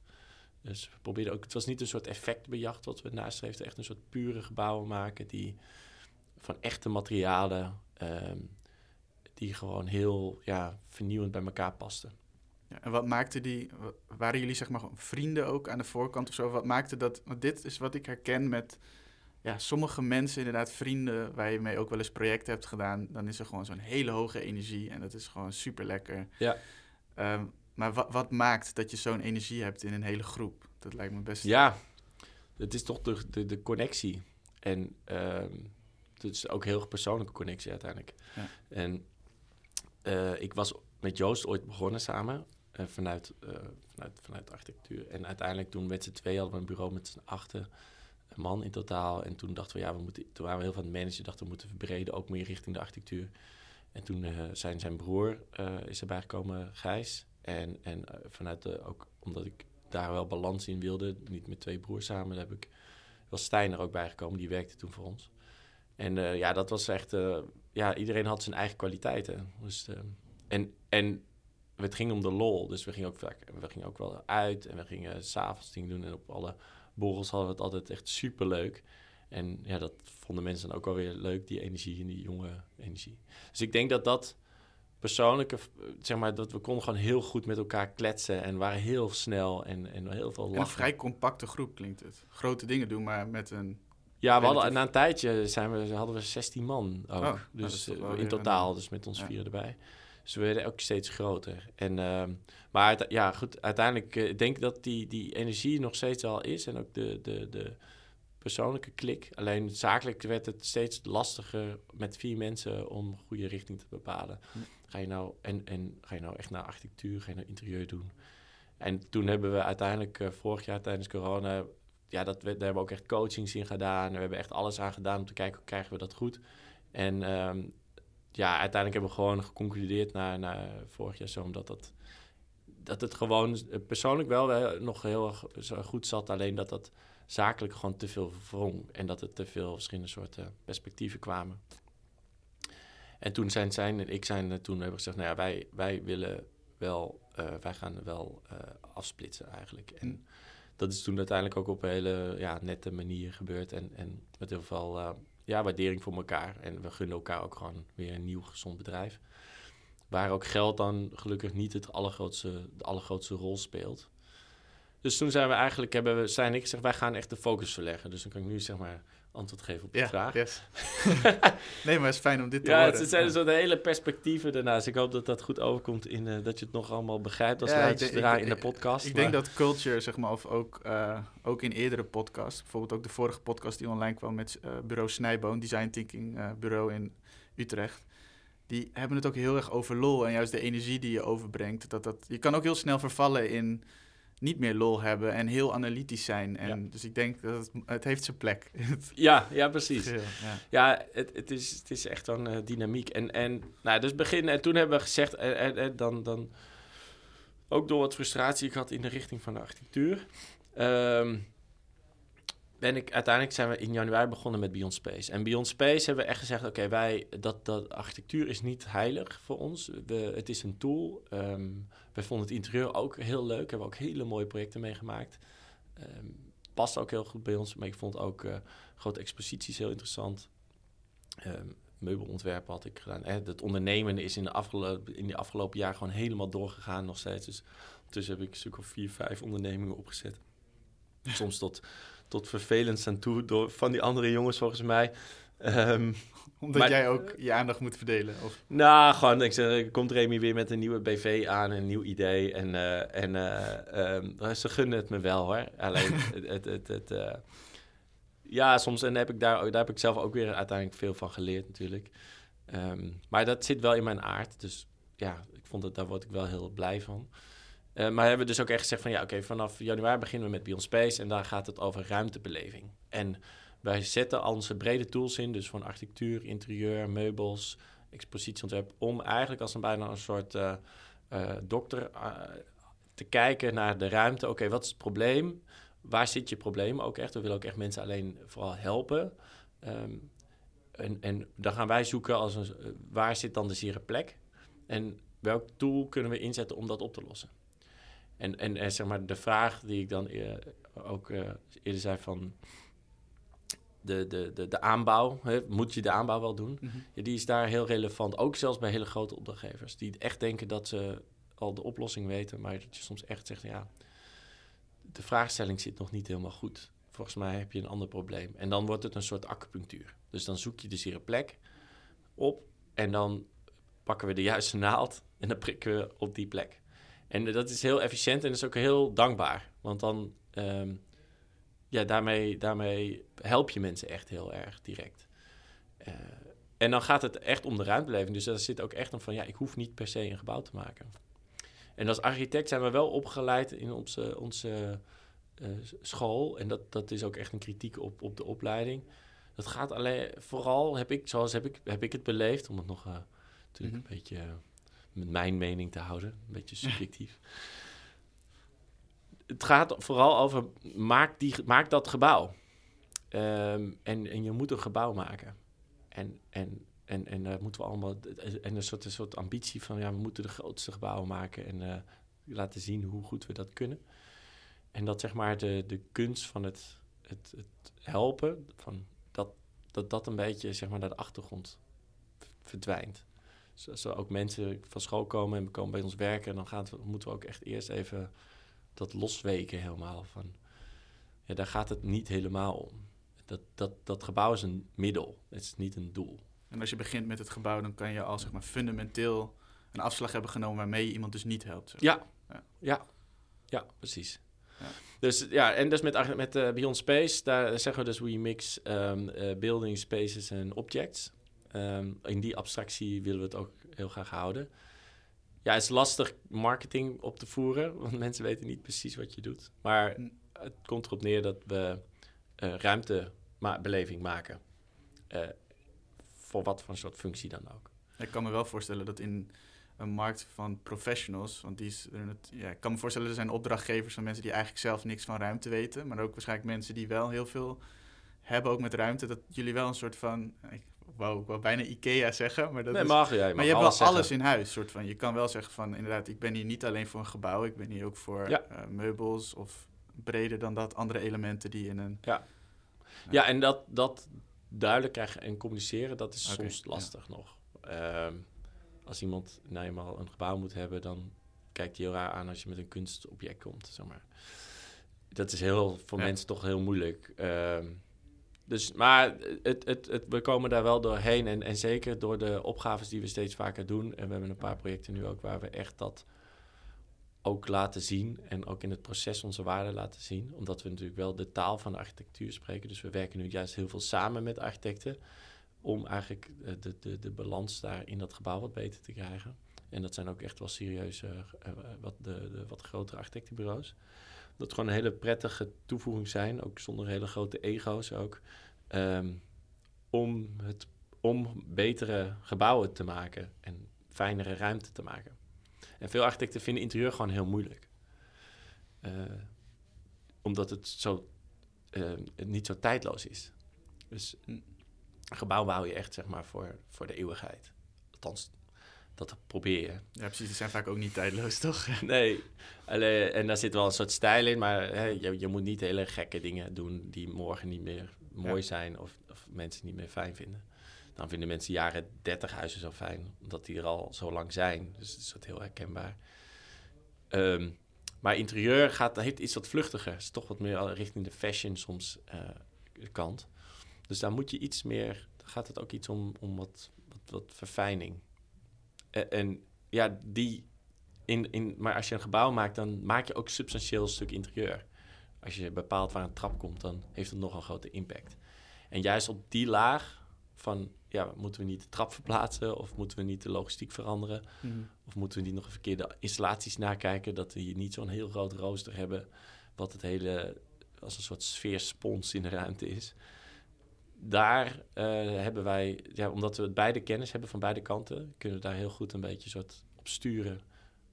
Dus we probeerden ook, het was niet een soort effectbejacht wat we nastreefden, echt een soort pure gebouwen maken die van echte materialen, um, die gewoon heel ja, vernieuwend bij elkaar pasten. Ja, en wat maakte die, waren jullie zeg maar vrienden ook aan de voorkant of zo? Wat maakte dat, want dit is wat ik herken met ja, sommige mensen, inderdaad vrienden, waar je mee ook wel eens projecten hebt gedaan, dan is er gewoon zo'n hele hoge energie en dat is gewoon super lekker. Ja. Um, maar wat, wat maakt dat je zo'n energie hebt in een hele groep? Dat lijkt me best... Ja, het is toch de, de, de connectie. En um, het is ook een heel persoonlijke connectie uiteindelijk. Ja. En uh, ik was met Joost ooit begonnen samen uh, vanuit, uh, vanuit, vanuit architectuur. En uiteindelijk toen met z'n twee hadden we een bureau met z'n achten man in totaal. En toen dachten we, ja, we moeten, toen waren we heel van het manager, dachten we moeten verbreden, ook meer richting de architectuur. En toen zijn zijn broer is erbij gekomen, Gijs. En, en uh, vanuit ook omdat ik daar wel balans in wilde, niet met twee broers samen, heb ik, was Stijn er ook bijgekomen, die werkte toen voor ons. En uh, ja, dat was echt, uh, ja, iedereen had zijn eigen kwaliteiten. Dus, en, en het ging om de lol, dus we gingen ook we gingen ook wel uit en we gingen s'avonds dingen doen en op alle borrels hadden we het altijd echt super leuk. En ja, dat vonden mensen dan ook alweer leuk, die energie en die jonge energie. Dus ik denk dat dat persoonlijke, zeg maar, dat we konden gewoon heel goed met elkaar kletsen en waren heel snel en, en heel veel lachen. een vrij compacte groep klinkt het. Grote dingen doen, maar met een... Ja, we hadden, na een tijdje zijn we, hadden we 16 man ook. Oh, dus uh, in totaal, dus met ons ja. vier erbij. Dus we werden ook steeds groter. En, uh, maar ja, goed, uiteindelijk uh, denk ik dat die, die energie nog steeds al is. En ook de, de, de persoonlijke klik. Alleen zakelijk werd het steeds lastiger met vier mensen om goede richting te bepalen. Ga je nou, en, en ga je nou echt naar architectuur, ga je nou interieur doen? En toen hebben we uiteindelijk uh, vorig jaar tijdens corona, ja, dat, daar hebben we ook echt coachings in gedaan. We hebben echt alles aan gedaan om te kijken, hoe krijgen we dat goed? En um, ja, uiteindelijk hebben we gewoon geconcludeerd na, vorig jaar zo, omdat dat, dat het gewoon persoonlijk wel nog heel erg goed zat. Alleen dat dat zakelijk gewoon te veel wrong. En dat er te veel verschillende soorten perspectieven kwamen. En toen zijn zij en ik zijn toen hebben gezegd, nou ja, wij, wij willen wel, uh, wij gaan wel uh, afsplitsen eigenlijk. En mm. dat is toen uiteindelijk ook op een hele ja, nette manier gebeurd. En, en met heel veel uh, ja, waardering voor elkaar. En we gunnen elkaar ook gewoon weer een nieuw gezond bedrijf. Waar ook geld dan gelukkig niet het allergrootste, de allergrootste rol speelt. Dus toen zijn we eigenlijk, hebben we, zijn ik gezegd, wij gaan echt de focus verleggen. Dus dan kan ik nu zeg maar antwoord geven op de ja, vraag. Yes. nee, maar het is fijn om dit te ja, horen. Het zijn ja. de hele perspectieven daarnaast. Ik hoop dat dat goed overkomt in uh, dat je het nog allemaal begrijpt als ja, luisteraar in de podcast. Ik, ik denk dat culture, zeg maar, of ook, uh, ook in eerdere podcasts, bijvoorbeeld ook de vorige podcast die online kwam met uh, bureau Snijboon, design thinking bureau in Utrecht. Die hebben het ook heel erg over lol en juist de energie die je overbrengt. Dat, dat, je kan ook heel snel vervallen in niet meer lol hebben en heel analytisch zijn. En Dus ik denk dat het, het heeft zijn plek. ja, ja, precies. ja, ja het, het, is, het is echt een uh, dynamiek. En, en nou, dus begin, en toen hebben we gezegd, en, en, dan, dan ook door wat frustratie ik had in de richting van de architectuur. Um, ben ik, uiteindelijk zijn we in januari begonnen met Beyond Space. En Beyond Space hebben we echt gezegd: oké, wij dat, dat architectuur is niet heilig voor ons. We, het is een tool. Um, wij vonden het interieur ook heel leuk. Hebben ook hele mooie projecten meegemaakt. Um, past ook heel goed bij ons. Maar ik vond ook uh, grote exposities heel interessant. Um, meubelontwerpen had ik gedaan. Eh, het ondernemen is in de, afgelopen, in de afgelopen jaar gewoon helemaal doorgegaan nog steeds. Dus ondertussen heb ik een stuk of vier, vijf ondernemingen opgezet. Soms tot tot vervelend aan toe door, van die andere jongens volgens mij. Um, Omdat jij ook je aandacht moet verdelen? Of? Nou, gewoon, ik zeg, komt Remy weer met een nieuwe BV aan, een nieuw idee. En, uh, en uh, um, ze gunnen het me wel hoor. Alleen het, het, het, het uh, ja, soms en heb ik daar, daar heb ik zelf ook weer uiteindelijk veel van geleerd natuurlijk. Um, maar dat zit wel in mijn aard. Dus ja, ik vond het, daar word ik wel heel blij van. Uh, maar hebben we dus ook echt gezegd van ja, oké, vanaf januari beginnen we met Beyond Space en daar gaat het over ruimtebeleving. En wij zetten al onze brede tools in, dus van architectuur, interieur, meubels, expositieontwerp, om eigenlijk als een bijna een soort uh, uh, dokter te kijken naar de ruimte. Oké, wat is het probleem? Waar zit je probleem ook echt? We willen ook echt mensen alleen vooral helpen. Um, en, en dan gaan wij zoeken als een, waar zit dan de zere plek? En welk tool kunnen we inzetten om dat op te lossen? En, en, en, zeg maar de vraag die ik dan ook eerder zei van de, de, de, de aanbouw, hè, moet je de aanbouw wel doen? Mm -hmm. ja, die is daar heel relevant. Ook zelfs bij hele grote opdrachtgevers die echt denken dat ze al de oplossing weten, maar dat je soms echt zegt, ja, de vraagstelling zit nog niet helemaal goed. Volgens mij heb je een ander probleem. En dan wordt het een soort acupunctuur. Dus dan zoek je de zere plek op en dan pakken we de juiste naald en dan prikken we op die plek. En dat is heel efficiënt en dat is ook heel dankbaar. Want dan, um, ja, daarmee, daarmee help je mensen echt heel erg direct. Uh, en dan gaat het echt om de ruimtebeleving. Dus daar zit ook echt een van, ja, ik hoef niet per se een gebouw te maken. En als architect zijn we wel opgeleid in onze, onze uh, school. En dat, dat is ook echt een kritiek op, op de opleiding. Dat gaat alleen, vooral heb ik, zoals heb ik, heb ik het beleefd, om het nog uh, natuurlijk mm -hmm. een beetje met mijn mening te houden. Een beetje subjectief. het gaat vooral over, maak, die, maak dat gebouw. Um, en, en je moet een gebouw maken. En, en, en, en daar moeten we allemaal... En een soort, een soort ambitie van, ja, we moeten de grootste gebouwen maken... en uh, laten zien hoe goed we dat kunnen. En dat zeg maar de, de kunst van het, het, het helpen... Van dat, dat dat een beetje zeg maar, naar de achtergrond verdwijnt zo ook mensen van school komen en komen bij ons werken, dan gaan moeten we ook echt eerst even dat losweken helemaal. Van, ja, daar gaat het niet helemaal om. Dat, dat, dat gebouw is een middel, het is niet een doel. En als je begint met het gebouw, dan kan je al zeg maar, fundamenteel een afslag hebben genomen waarmee je iemand dus niet helpt. Ja. ja, ja, ja, precies. Ja. Dus ja, en dus met, met uh, Beyond Space, daar zeggen we dus we mix um, uh, building spaces en objects. Um, in die abstractie willen we het ook heel graag houden. Ja, het is lastig marketing op te voeren, want mensen weten niet precies wat je doet. Maar hm. het komt erop neer dat we uh, ruimtebeleving maken. Uh, voor wat voor soort functie dan ook. Ik kan me wel voorstellen dat in een markt van professionals. Want die is, ja, ik kan me voorstellen, er zijn opdrachtgevers van mensen die eigenlijk zelf niks van ruimte weten. Maar ook waarschijnlijk mensen die wel heel veel hebben, ook met ruimte. Dat jullie wel een soort van. Ik wou, ik wou bijna IKEA zeggen. Maar, dat nee, is, mag, ja, je maar je hebt alles wel alles in huis. Soort van, je kan wel zeggen van inderdaad, ik ben hier niet alleen voor een gebouw. Ik ben hier ook voor Ja. eh, meubels of breder dan dat, andere elementen die in een. Ja, en dat, dat duidelijk krijgen en communiceren, dat is soms ja. lastig nog. Ehm, als iemand nou eenmaal een gebouw moet hebben, dan kijkt hij heel raar aan als je met een kunstobject komt, zeg maar. Dat is heel, voor Ja. mensen toch heel moeilijk. Ehm, dus, maar het, het, het, we komen daar wel doorheen. En, en zeker door de opgaves die we steeds vaker doen. En we hebben een paar projecten nu ook waar we echt dat ook laten zien. En ook in het proces onze waarde laten zien. Omdat we natuurlijk wel de taal van de architectuur spreken. Dus we werken nu juist heel veel samen met architecten. Om eigenlijk eh, de, de, de balans daar in dat gebouw wat beter te krijgen. En dat zijn ook echt wel serieuze, eh, eh, wat, de, de wat grotere architectenbureaus. Dat gewoon een hele prettige toevoeging zijn. Ook zonder hele grote ego's ook. ehm, om, het, om betere gebouwen te maken. En fijnere ruimte te maken. En veel architecten vinden interieur gewoon heel moeilijk. Eh, omdat het zo eh, niet zo tijdloos is. Dus een gebouw bouw je echt zeg maar voor, voor de eeuwigheid. Althans, dat probeer je. Ja, precies. Die zijn vaak ook niet tijdloos, toch? Nee, en daar zit wel een soort stijl in, maar hè, je, je moet niet hele gekke dingen doen die morgen niet meer mooi Ja. zijn of, of mensen niet meer fijn vinden. Dan vinden mensen jaren 30 huizen zo fijn, omdat die er al zo lang zijn. Dus het is wat heel herkenbaar. Ehm, maar interieur gaat, heeft iets wat vluchtiger. Het is toch wat meer richting de fashion soms eh, kant. Dus daar moet je iets meer, gaat het ook iets om, om wat, wat, wat verfijning. En, en ja, die in, in, maar als je een gebouw maakt, dan maak je ook substantieel een stuk interieur. Als je bepaalt waar een trap komt, dan heeft het nog een grote impact. En juist op die laag van, ja, moeten we niet de trap verplaatsen of moeten we niet de logistiek veranderen? Mhm. Of moeten we niet nog een verkeerde installaties nakijken, dat we hier niet zo'n heel groot rooster hebben, wat het hele als een soort sfeerspons in de ruimte is. Daar eh, hebben wij, ja, omdat we het beide kennis hebben van beide kanten, kunnen we daar heel goed een beetje soort op sturen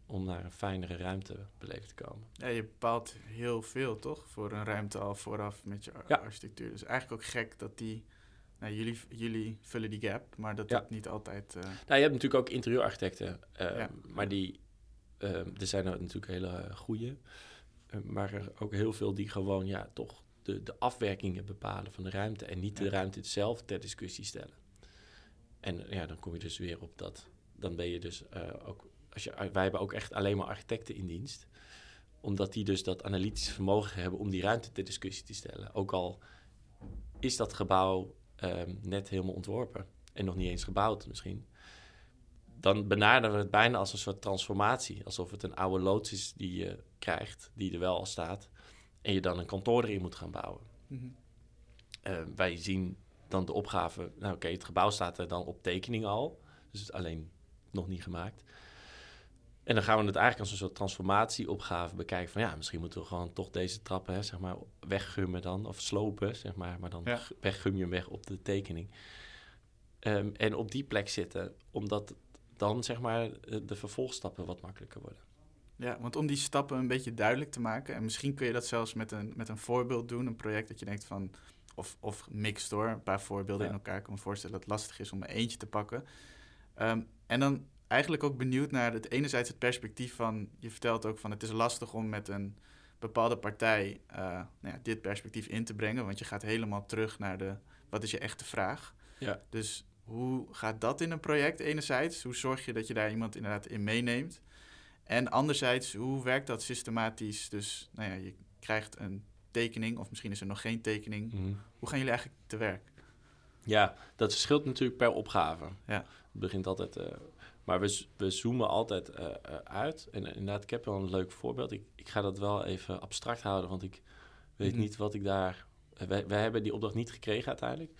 om naar een fijnere ruimtebeleving te komen. Ja, je bepaalt heel veel, toch? Voor een ruimte al vooraf met je ar- Ja. architectuur. Dus eigenlijk ook gek dat die... Nou, jullie, jullie vullen die gap, maar dat Ja. dat niet altijd... eh, Nou, je hebt natuurlijk ook interieurarchitecten, eh, Ja. maar die, er zijn er natuurlijk hele goede, maar er ook heel veel die gewoon ja, toch de, de afwerkingen bepalen van de ruimte en niet de ruimte zelf ter discussie stellen. En ja, dan kom je dus weer op dat, dan ben je dus eh, ook, als je, wij hebben ook echt alleen maar architecten in dienst, omdat die dus dat analytische vermogen hebben om die ruimte ter discussie te stellen. Ook al is dat gebouw ehm, net helemaal ontworpen en nog niet eens gebouwd misschien dan benaderen we het bijna als een soort transformatie. Alsof het een oude loods is die je krijgt, die er wel al staat. En je dan een kantoor erin moet gaan bouwen. mhm. Eh, wij zien dan de opgave, nou oké, het gebouw staat er dan op tekening al. Dus het is alleen nog niet gemaakt. En dan gaan we het eigenlijk als een soort transformatieopgave bekijken. Van ja, misschien moeten we gewoon toch deze trappen, hè, zeg maar, weggummen dan. Of slopen, zeg maar. Maar dan Ja. weggum je hem weg op de tekening. Ehm, en op die plek zitten, omdat dan, zeg maar, de vervolgstappen wat makkelijker worden. Ja, want om die stappen een beetje duidelijk te maken... en misschien kun je dat zelfs met een, met een voorbeeld doen... een project dat je denkt van... of, of mixed door, een paar voorbeelden Ja. in elkaar... Ik kan me voorstellen dat het lastig is om er eentje te pakken. Ehm, en dan eigenlijk ook benieuwd naar het enerzijds het perspectief van... je vertelt ook van het is lastig om met een bepaalde partij... eh, nou ja, dit perspectief in te brengen... want je gaat helemaal terug naar de... wat is je echte vraag? Ja. Dus hoe gaat dat in een project enerzijds? Hoe zorg je dat je daar iemand inderdaad in meeneemt? En anderzijds, hoe werkt dat systematisch? Dus nou ja, je krijgt een tekening, of misschien is er nog geen tekening. Hoe gaan jullie eigenlijk te werk? Ja, dat verschilt natuurlijk per opgave. Ja. Het begint altijd... eh, maar we, we zoomen altijd eh, eh, uit. En inderdaad, ik heb wel een leuk voorbeeld. Ik, ik ga dat wel even abstract houden, want ik weet Mhm. niet wat ik daar... wij, wij hebben die opdracht niet gekregen uiteindelijk.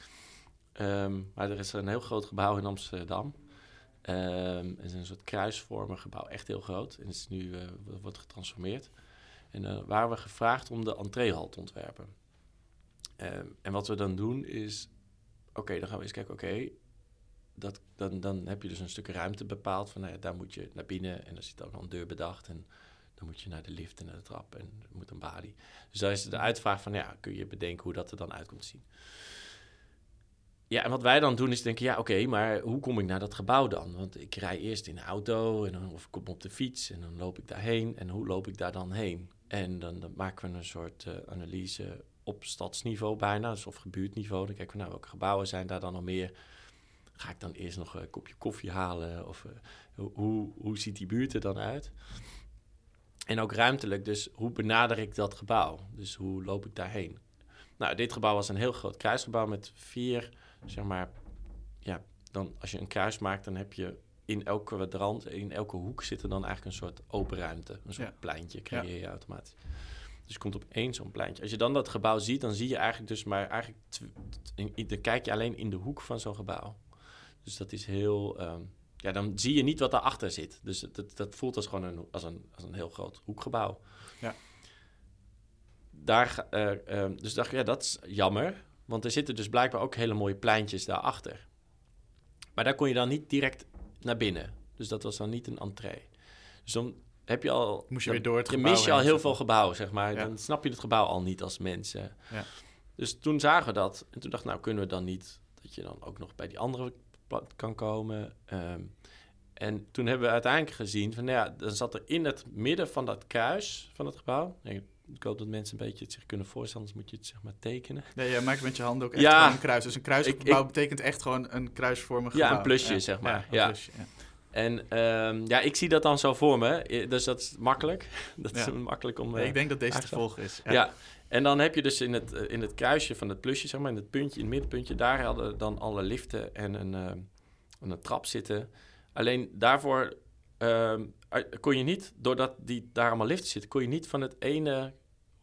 Ehm, maar er is een heel groot gebouw in Amsterdam. Ehm, het is een soort kruisvormig gebouw, echt heel groot. En het is nu, eh, wordt getransformeerd. En eh waren we gevraagd om de entreehal te ontwerpen. Ehm, en wat we dan doen is... Oké, dan gaan we eens kijken, oké... dat, dan, dan heb je dus een stuk ruimte bepaald. Van nou ja, daar moet je naar binnen en er zit ook al een deur bedacht. En dan moet je naar de lift en naar de trap en moet een balie. Dus daar is de uitvraag van, ja, kun je bedenken hoe dat er dan uit komt zien. Ja, en wat wij dan doen is denken, ja, oké, maar hoe kom ik naar dat gebouw dan? Want ik rij eerst in de auto en dan, of ik kom op de fiets en dan loop ik daarheen. En hoe loop ik daar dan heen? En dan, dan maken we een soort uh, analyse op stadsniveau bijna, dus of gebuurtniveau. Dan kijken we naar nou, welke gebouwen zijn daar dan nog meer. Ga ik dan eerst nog een kopje koffie halen? Of uh, hoe, hoe ziet die buurt er dan uit? En ook ruimtelijk, dus hoe benader ik dat gebouw? Dus hoe loop ik daarheen? Nou, dit gebouw was een heel groot kruisgebouw met vier, zeg maar, ja, dan als je een kruis maakt, dan heb je in elke kwadrant, in elke hoek zit er dan eigenlijk een soort open ruimte. Een soort pleintje creëer je automatisch. Dus je komt op één zo'n pleintje. Als je dan dat gebouw ziet, dan zie je eigenlijk dus maar eigenlijk... Dan kijk je alleen in de hoek van zo'n gebouw. Dus dat is heel... Ehm, ja, dan zie je niet wat daarachter zit. Dus dat, dat voelt als gewoon een, als een, als een heel groot hoekgebouw. Ja. Daar, uh, dus dacht ik, ja, dat is jammer. Want er zitten dus blijkbaar ook hele mooie pleintjes daarachter. Maar daar kon je dan niet direct naar binnen. Dus dat was dan niet een entree. Dus dan heb je al... Moest je weer door het gebouw mis je al heel veel gebouw, zeg maar. Dan snap je het gebouw al niet als mensen. Ja. Dus toen zagen we dat. En toen dacht ik, nou kunnen we dan niet... dat je dan ook nog bij die andere kan komen. Ehm, en toen hebben we uiteindelijk gezien van, nou ja, dan zat er in het midden van dat kruis van het gebouw. Ik hoop dat mensen een beetje het zich kunnen voorstellen, anders moet je het zeg maar tekenen. Nee, je maakt met je handen ook echt ja, een kruis. Dus een kruisgebouw betekent echt gewoon een kruisvormig gebouw. Ja, een plusje zeg maar. Ja, Plusje, ja. En um, ja, ik zie dat dan zo voor me. Dus dat is makkelijk. Dat is makkelijk om... ik denk dat deze te volgen is. Ja. En dan heb je dus in het, in het kruisje van het plusje, zeg maar, in het puntje, in het middenpuntje, daar hadden dan alle liften en een, uh, een trap zitten. Alleen daarvoor uh, kon je niet, doordat die daar allemaal liften zitten, kon je niet van het ene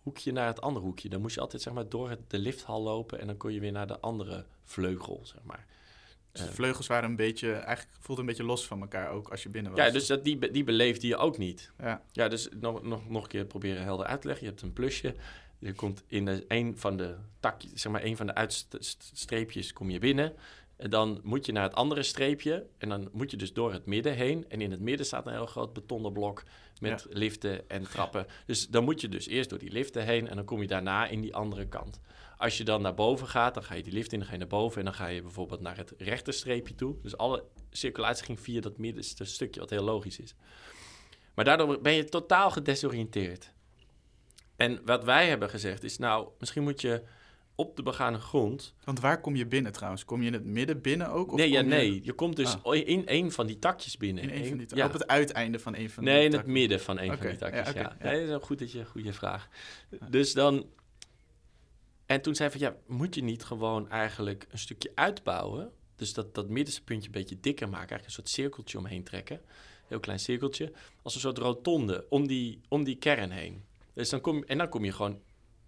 hoekje naar het andere hoekje. Dan moest je altijd zeg maar, door het, de lifthal lopen en dan kon je weer naar de andere vleugel, zeg maar. Dus de eh. vleugels waren een beetje, eigenlijk voelde een beetje los van elkaar ook als je binnen was. Ja, dus dat, die, die beleefde je ook niet. Ja, ja dus nog, nog, nog een keer proberen helder uit te leggen. Je hebt een plusje. Je komt in de, een van de takjes, zeg maar, een van de uitstreepjes kom je binnen. En dan moet je naar het andere streepje. En dan moet je dus door het midden heen. En in het midden staat een heel groot betonnen blok met liften en trappen. Dus dan moet je dus eerst door die liften heen. En dan kom je daarna in die andere kant. Als je dan naar boven gaat, dan ga je die lift in, dan ga je naar boven. En dan ga je bijvoorbeeld naar het rechterstreepje toe. Dus alle circulatie ging via dat middenste stukje, wat heel logisch is. Maar daardoor ben je totaal gedesoriënteerd. En wat wij hebben gezegd is, nou, misschien moet je op de begane grond. Want waar kom je binnen trouwens? Kom je in het midden binnen ook? Of nee, ja, je... nee. Je komt dus ah. in een van die takjes binnen. In een van die ja. Op het uiteinde van een van die Nee, in het midden van een van die takjes, ja. ja. dat is een goed dat je, goede vraag. Dus dan... En toen zei van, ja, moet je niet gewoon eigenlijk een stukje uitbouwen? Dus dat, dat middenste puntje een beetje dikker maken. Eigenlijk een soort cirkeltje omheen trekken. Heel klein cirkeltje. Als een soort rotonde om die, om die kern heen. Dus dan kom, en dan kom je gewoon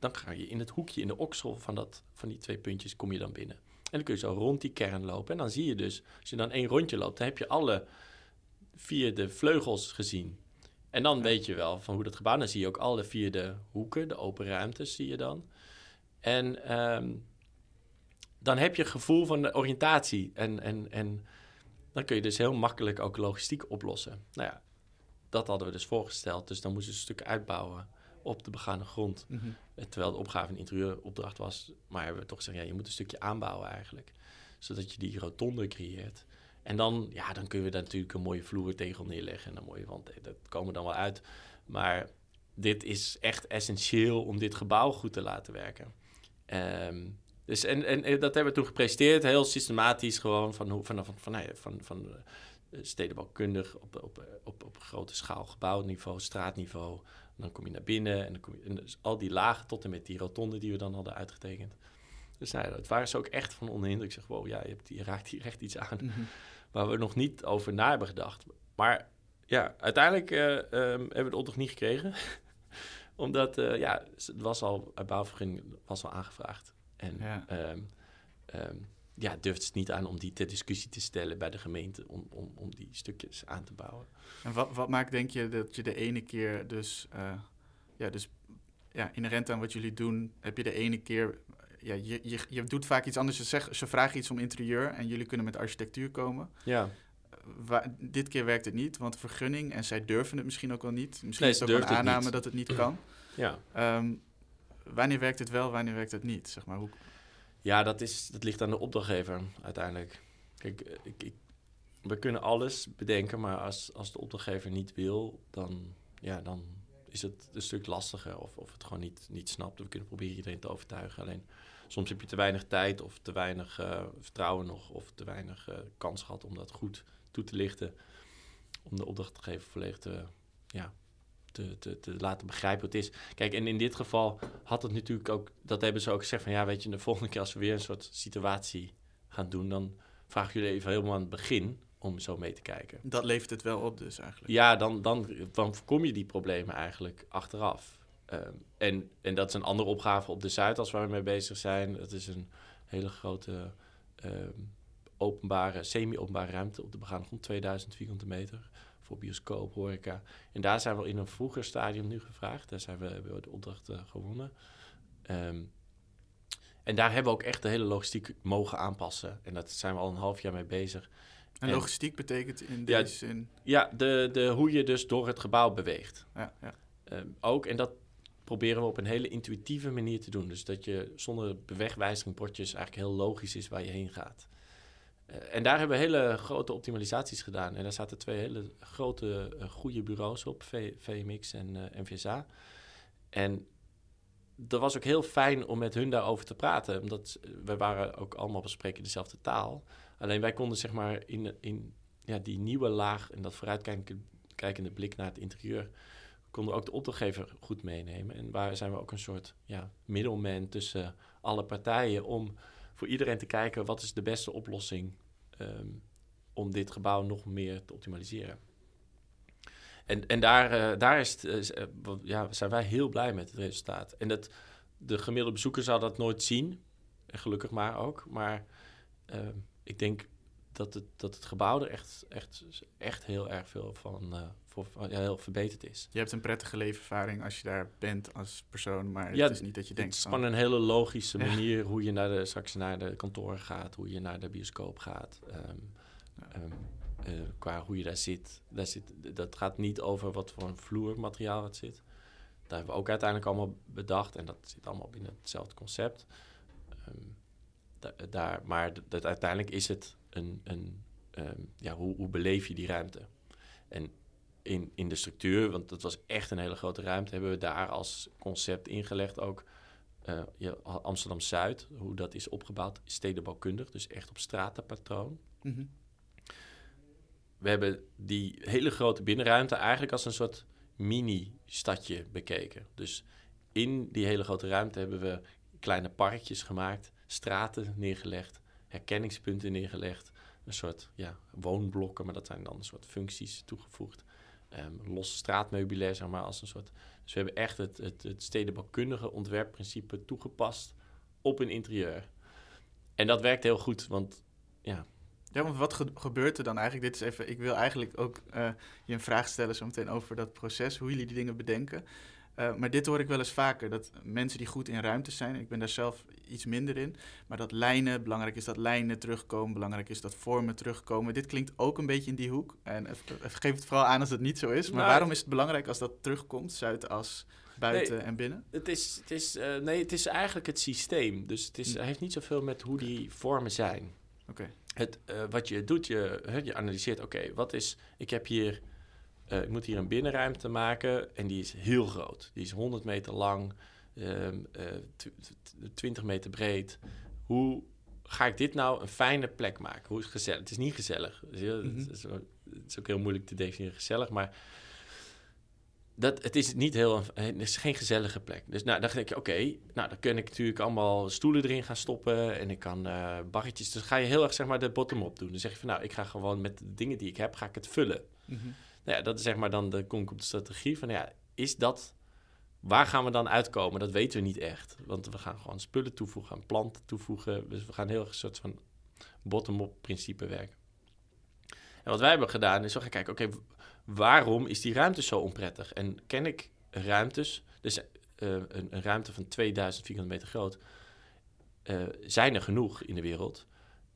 dan ga je in het hoekje, in de oksel van, dat, van die twee puntjes, kom je dan binnen. En dan kun je zo rond die kern lopen. En dan zie je dus, als je dan één rondje loopt, dan heb je alle vier de vleugels gezien. En dan weet je wel van hoe dat gebouw. Dan zie je ook alle vier de hoeken, de open ruimtes zie je dan. En ehm, dan heb je gevoel van de oriëntatie. En, en, en dan kun je dus heel makkelijk ook logistiek oplossen. Nou ja, dat hadden we dus voorgesteld. Dus dan moesten we een stuk uitbouwen op de begane grond. Mhm. Eh, terwijl de opgave een interieuropdracht was. Maar hebben we toch gezegd, ja, je moet een stukje aanbouwen eigenlijk. Zodat je die rotonde creëert. En dan, ja, dan kunnen we daar natuurlijk een mooie vloertegel neerleggen. En een mooie wand, eh, dat komen dan wel uit. Maar dit is echt essentieel om dit gebouw goed te laten werken. Ehm, dus en, en, dat hebben we toen gepresenteerd, heel systematisch gewoon van, van, van, van, van, van, van stedenbouwkundig op, op, op, op grote schaal, gebouwniveau, straatniveau, dan kom je naar binnen en, dan kom je, en dus al die lagen tot en met die rotonde die we dan hadden uitgetekend. Dus nou, het waren ze ook echt van onder indruk. Ik zeg, wow, ja, je, hebt, je raakt hier echt iets aan mhm. waar we nog niet over na hebben gedacht. Maar ja, uiteindelijk uh, hebben we de opdracht niet gekregen. Omdat, uh, ja, het was al, uit bouwvergunning was al aangevraagd. En ja. Ehm, ehm, ja, durft het niet aan om die ter discussie te stellen bij de gemeente om, om, om die stukjes aan te bouwen. En wat, wat maakt, denk je, dat je de ene keer dus, uh, ja, dus ja, inherent aan wat jullie doen, heb je de ene keer ja, je, je, je doet vaak iets anders. Je zegt, ze vragen iets om interieur en jullie kunnen met architectuur komen. Ja, dit keer werkt het niet, want vergunning en zij durven het misschien ook wel niet. Misschien Nee, is ze het ook een het aanname dat het niet kan. ja. Ehm, wanneer werkt het wel, wanneer werkt het niet? Zeg maar, hoe, Ja, dat, is, dat ligt aan de opdrachtgever uiteindelijk. Kijk, ik, ik, we kunnen alles bedenken, maar als, als de opdrachtgever niet wil, dan, ja, dan is het een stuk lastiger of, of het gewoon niet, niet snapt. We kunnen proberen iedereen te overtuigen. Alleen soms heb je te weinig tijd of te weinig eh, vertrouwen nog of te weinig eh, kans gehad om dat goed toe te lichten. Om de opdrachtgever volledig te, ja, te, te, te laten begrijpen wat het is. Kijk, en in dit geval had het natuurlijk ook, dat hebben ze ook gezegd van ja, weet je, de volgende keer als we weer een soort situatie gaan doen, dan vragen jullie even helemaal aan het begin om zo mee te kijken. dat levert het wel op dus eigenlijk. Ja, dan, dan, dan voorkom je die problemen eigenlijk achteraf. Ehm, en, en dat is een andere opgave op de Zuidas waar we mee bezig zijn. Dat is een hele grote ehm, openbare, semi-openbare ruimte op de begaande grond, 2000 vierkante meter. Voor bioscoop, horeca. En daar zijn we in een vroeger stadium nu gevraagd. Daar zijn we, hebben we de opdracht eh, gewonnen. Ehm, en daar hebben we ook echt de hele logistiek mogen aanpassen. En daar zijn we al een half jaar mee bezig. En En- logistiek betekent in Ja, deze zin... Ja, de, de, hoe je dus door het gebouw beweegt. Ja, ja. Ehm, ook, en dat proberen we op een hele intuïtieve manier te doen. Dus dat je zonder bewegwijzigingbordjes eigenlijk heel logisch is waar je heen gaat. Eh, en daar hebben we hele grote optimalisaties gedaan. En daar zaten twee hele grote, eh, goede bureaus op, V- VMX en eh, NVSA. En dat was ook heel fijn om met hun daarover te praten. Omdat we waren ook allemaal bespreken dezelfde taal. Alleen wij konden zeg maar in, in ja, die nieuwe laag en dat vooruitkijkende blik naar het interieur konden ook de opdrachtgever goed meenemen. En waar zijn we ook een soort ja, middelman tussen alle partijen om voor iedereen te kijken wat is de beste oplossing ehm, om dit gebouw nog meer te optimaliseren. En, en daar, eh, daar is eh, eh, ja, zijn wij heel blij met het resultaat. En dat, de gemiddelde bezoeker zal dat nooit zien. En gelukkig maar ook. Maar ehm, ik denk dat het, dat het gebouw er echt, echt, echt heel erg veel van, eh, voor, ja, heel verbeterd is. Je hebt een prettige leefervaring als je daar bent als persoon, maar Ja, het is niet dat je Het denkt is van... gewoon een hele logische Ja. manier hoe je naar de, straks naar de kantoren gaat, hoe je naar de bioscoop gaat. eh, qua hoe je daar zit. daar zit. Dat gaat niet over wat voor een vloermateriaal het zit. Daar hebben we ook uiteindelijk allemaal bedacht en dat zit allemaal binnen hetzelfde concept. Ehm, da- daar, maar dat uiteindelijk is het een, een ehm, ja, hoe, hoe beleef je die ruimte? En in, in de structuur, want dat was echt een hele grote ruimte, hebben we daar als concept ingelegd ook ja, Amsterdam Zuid, hoe dat is opgebouwd, stedenbouwkundig, dus echt op stratenpatroon. Mhm. We hebben die hele grote binnenruimte eigenlijk als een soort mini-stadje bekeken. Dus in die hele grote ruimte hebben we kleine parkjes gemaakt, straten neergelegd, herkenningspunten neergelegd, een soort ja, woonblokken, maar dat zijn dan een soort functies toegevoegd. Ehm los straatmeubilair, zeg maar, als een soort... Dus we hebben echt het, het, het stedenbouwkundige ontwerpprincipe toegepast op een interieur. En dat werkt heel goed, want ja, Ja, want wat ge- gebeurt er dan eigenlijk? Dit is even, ik wil eigenlijk ook eh, je een vraag stellen zo meteen over dat proces, hoe jullie die dingen bedenken. Eh, maar dit hoor ik wel eens vaker, dat mensen die goed in ruimtes zijn, ik ben daar zelf iets minder in, maar dat lijnen, belangrijk is dat lijnen terugkomen, belangrijk is dat vormen terugkomen. Dit klinkt ook een beetje in die hoek. En geef het vooral aan als het niet zo is. Maar Nou, waarom is het belangrijk als dat terugkomt, Zuidas, buiten Nee. en binnen? Het is, het is, eh, nee, het is eigenlijk het systeem. Dus het, is, Hm. heeft niet zoveel met hoe die vormen zijn. Oké. Het, eh, wat je doet, je, je analyseert, oké, wat is... Ik heb hier... eh, ik moet hier een binnenruimte maken en die is heel groot. Die is 100 meter lang, ehm, eh, 20 meter breed. Hoe ga ik dit nou een fijne plek maken? Hoe is het gezellig? Het is niet gezellig. Je? Mhm. het, is, ook- het is ook heel moeilijk te definiëren gezellig, maar dat, het is niet heel, het is geen gezellige plek. Dus nou, dan denk ik, oké, nou dan kan ik natuurlijk allemaal stoelen erin gaan stoppen en ik kan eh barretjes. Dus ga je heel erg zeg maar de bottom-up doen. Dan zeg je van, nou, ik ga gewoon met de dingen die ik heb, ga ik het vullen. Mhm. Nou ja, dat is zeg maar dan de, de strategie van, ja, is dat, waar gaan we dan uitkomen? Dat weten we niet echt. Want we gaan gewoon spullen toevoegen, planten toevoegen. Dus we gaan heel erg een soort van bottom-up principe werken. En wat wij hebben gedaan is we gaan kijken, oké, waarom is die ruimte zo onprettig? En ken ik ruimtes, dus eh, een, een ruimte van 2000 vierkante meter groot, eh, zijn er genoeg in de wereld.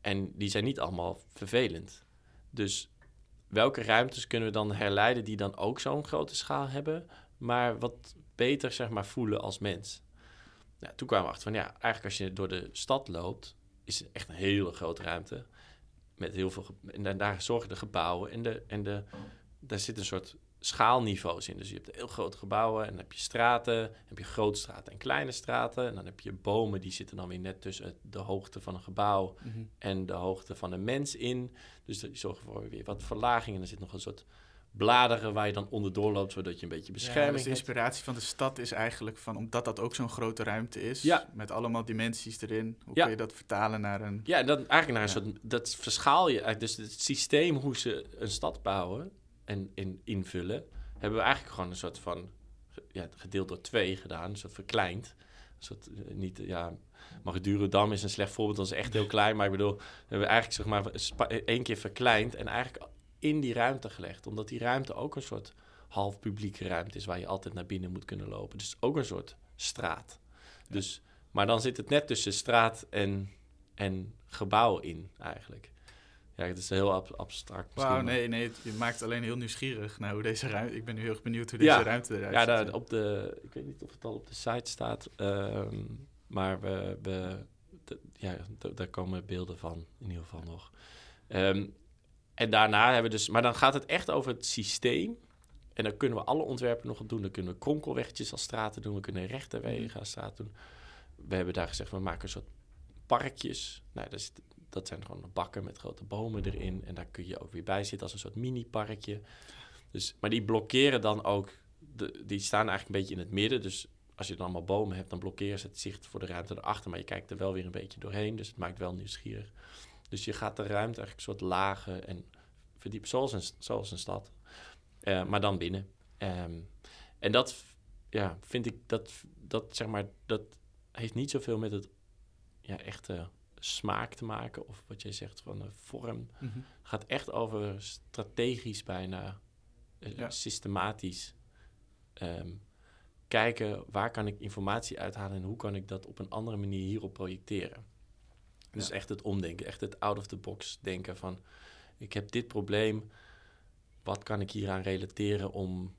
En die zijn niet allemaal vervelend. Dus welke ruimtes kunnen we dan herleiden die dan ook zo'n grote schaal hebben, maar wat beter zeg maar voelen als mens? Nou, toen kwamen we achter van ja, eigenlijk als je door de stad loopt, is het echt een hele grote ruimte. Met heel veel. En daar zorgen de gebouwen en, de, en de, daar zit een soort schaalniveaus in. Dus je hebt heel grote gebouwen en dan heb je straten, dan heb je grote straten en kleine straten. En dan heb je bomen, die zitten dan weer net tussen de hoogte van een gebouw Mhm. en de hoogte van een mens in. Dus die zorgen voor weer wat verlaging. En er zit nog een soort bladeren waar je dan onderdoor loopt, zodat je een beetje Ja, bescherming dus de hebt. inspiratie van de stad is eigenlijk van, omdat dat ook zo'n grote ruimte is, Ja. met allemaal dimensies erin, hoe Ja. kun je dat vertalen naar een... Ja, dat, eigenlijk naar een soort, dat verschaal je. eigenlijk. Dus het systeem hoe ze een stad bouwen en in, invullen, hebben we eigenlijk gewoon een soort van, ja, gedeeld door twee gedaan, een soort verkleind. Een soort, eh, niet, ja, Magedurodam is een slecht voorbeeld, dat is echt heel klein, maar ik bedoel, we hebben eigenlijk zeg maar één keer verkleind en eigenlijk in die ruimte gelegd, omdat die ruimte ook een soort half publieke ruimte is waar je altijd naar binnen moet kunnen lopen. Dus ook een soort straat. Dus, maar dan zit het net tussen straat en en gebouw in, eigenlijk. Ja, het is heel ab- abstract. Wauw, nee, nee, het- je maakt alleen heel nieuwsgierig naar hoe deze ruimte... Ik ben nu heel erg benieuwd hoe deze Ja. ruimte eruit Ja, ziet. daar, op de, ik weet niet of het al op de site staat, ehm, maar we, we, de- ja, daar komen beelden van, in ieder geval nog. Ehm, en daarna hebben we dus, maar dan gaat het echt over het systeem. En dan kunnen we alle ontwerpen nog op doen. Dan kunnen we kronkelwegjes als straten doen, we kunnen rechte wegen als straat doen. We hebben daar gezegd, we maken een soort parkjes. Nou, dat, is, dat zijn gewoon bakken met grote bomen erin. En daar kun je ook weer bij zitten als een soort mini-parkje. Dus, maar die blokkeren dan ook, die staan eigenlijk een beetje in het midden. Dus als je dan allemaal bomen hebt, dan blokkeren ze het zicht voor de ruimte erachter. Maar je kijkt er wel weer een beetje doorheen, dus het maakt wel nieuwsgierig. Dus je gaat de ruimte eigenlijk een soort lagen en verdiepen, zoals een, zoals een stad. Eh, maar dan binnen. Ehm, en dat ja, vind ik, dat, dat zeg maar, dat heeft niet zoveel met het ja, echte smaak te maken. Of wat jij zegt van de vorm. Mhm. Gaat echt over strategisch bijna, eh, Ja. systematisch. ehm, kijken waar kan ik informatie uithalen en hoe kan ik dat op een andere manier hierop projecteren. Dus Ja. echt het omdenken, echt het out of the box denken van ik heb dit probleem, wat kan ik hieraan relateren om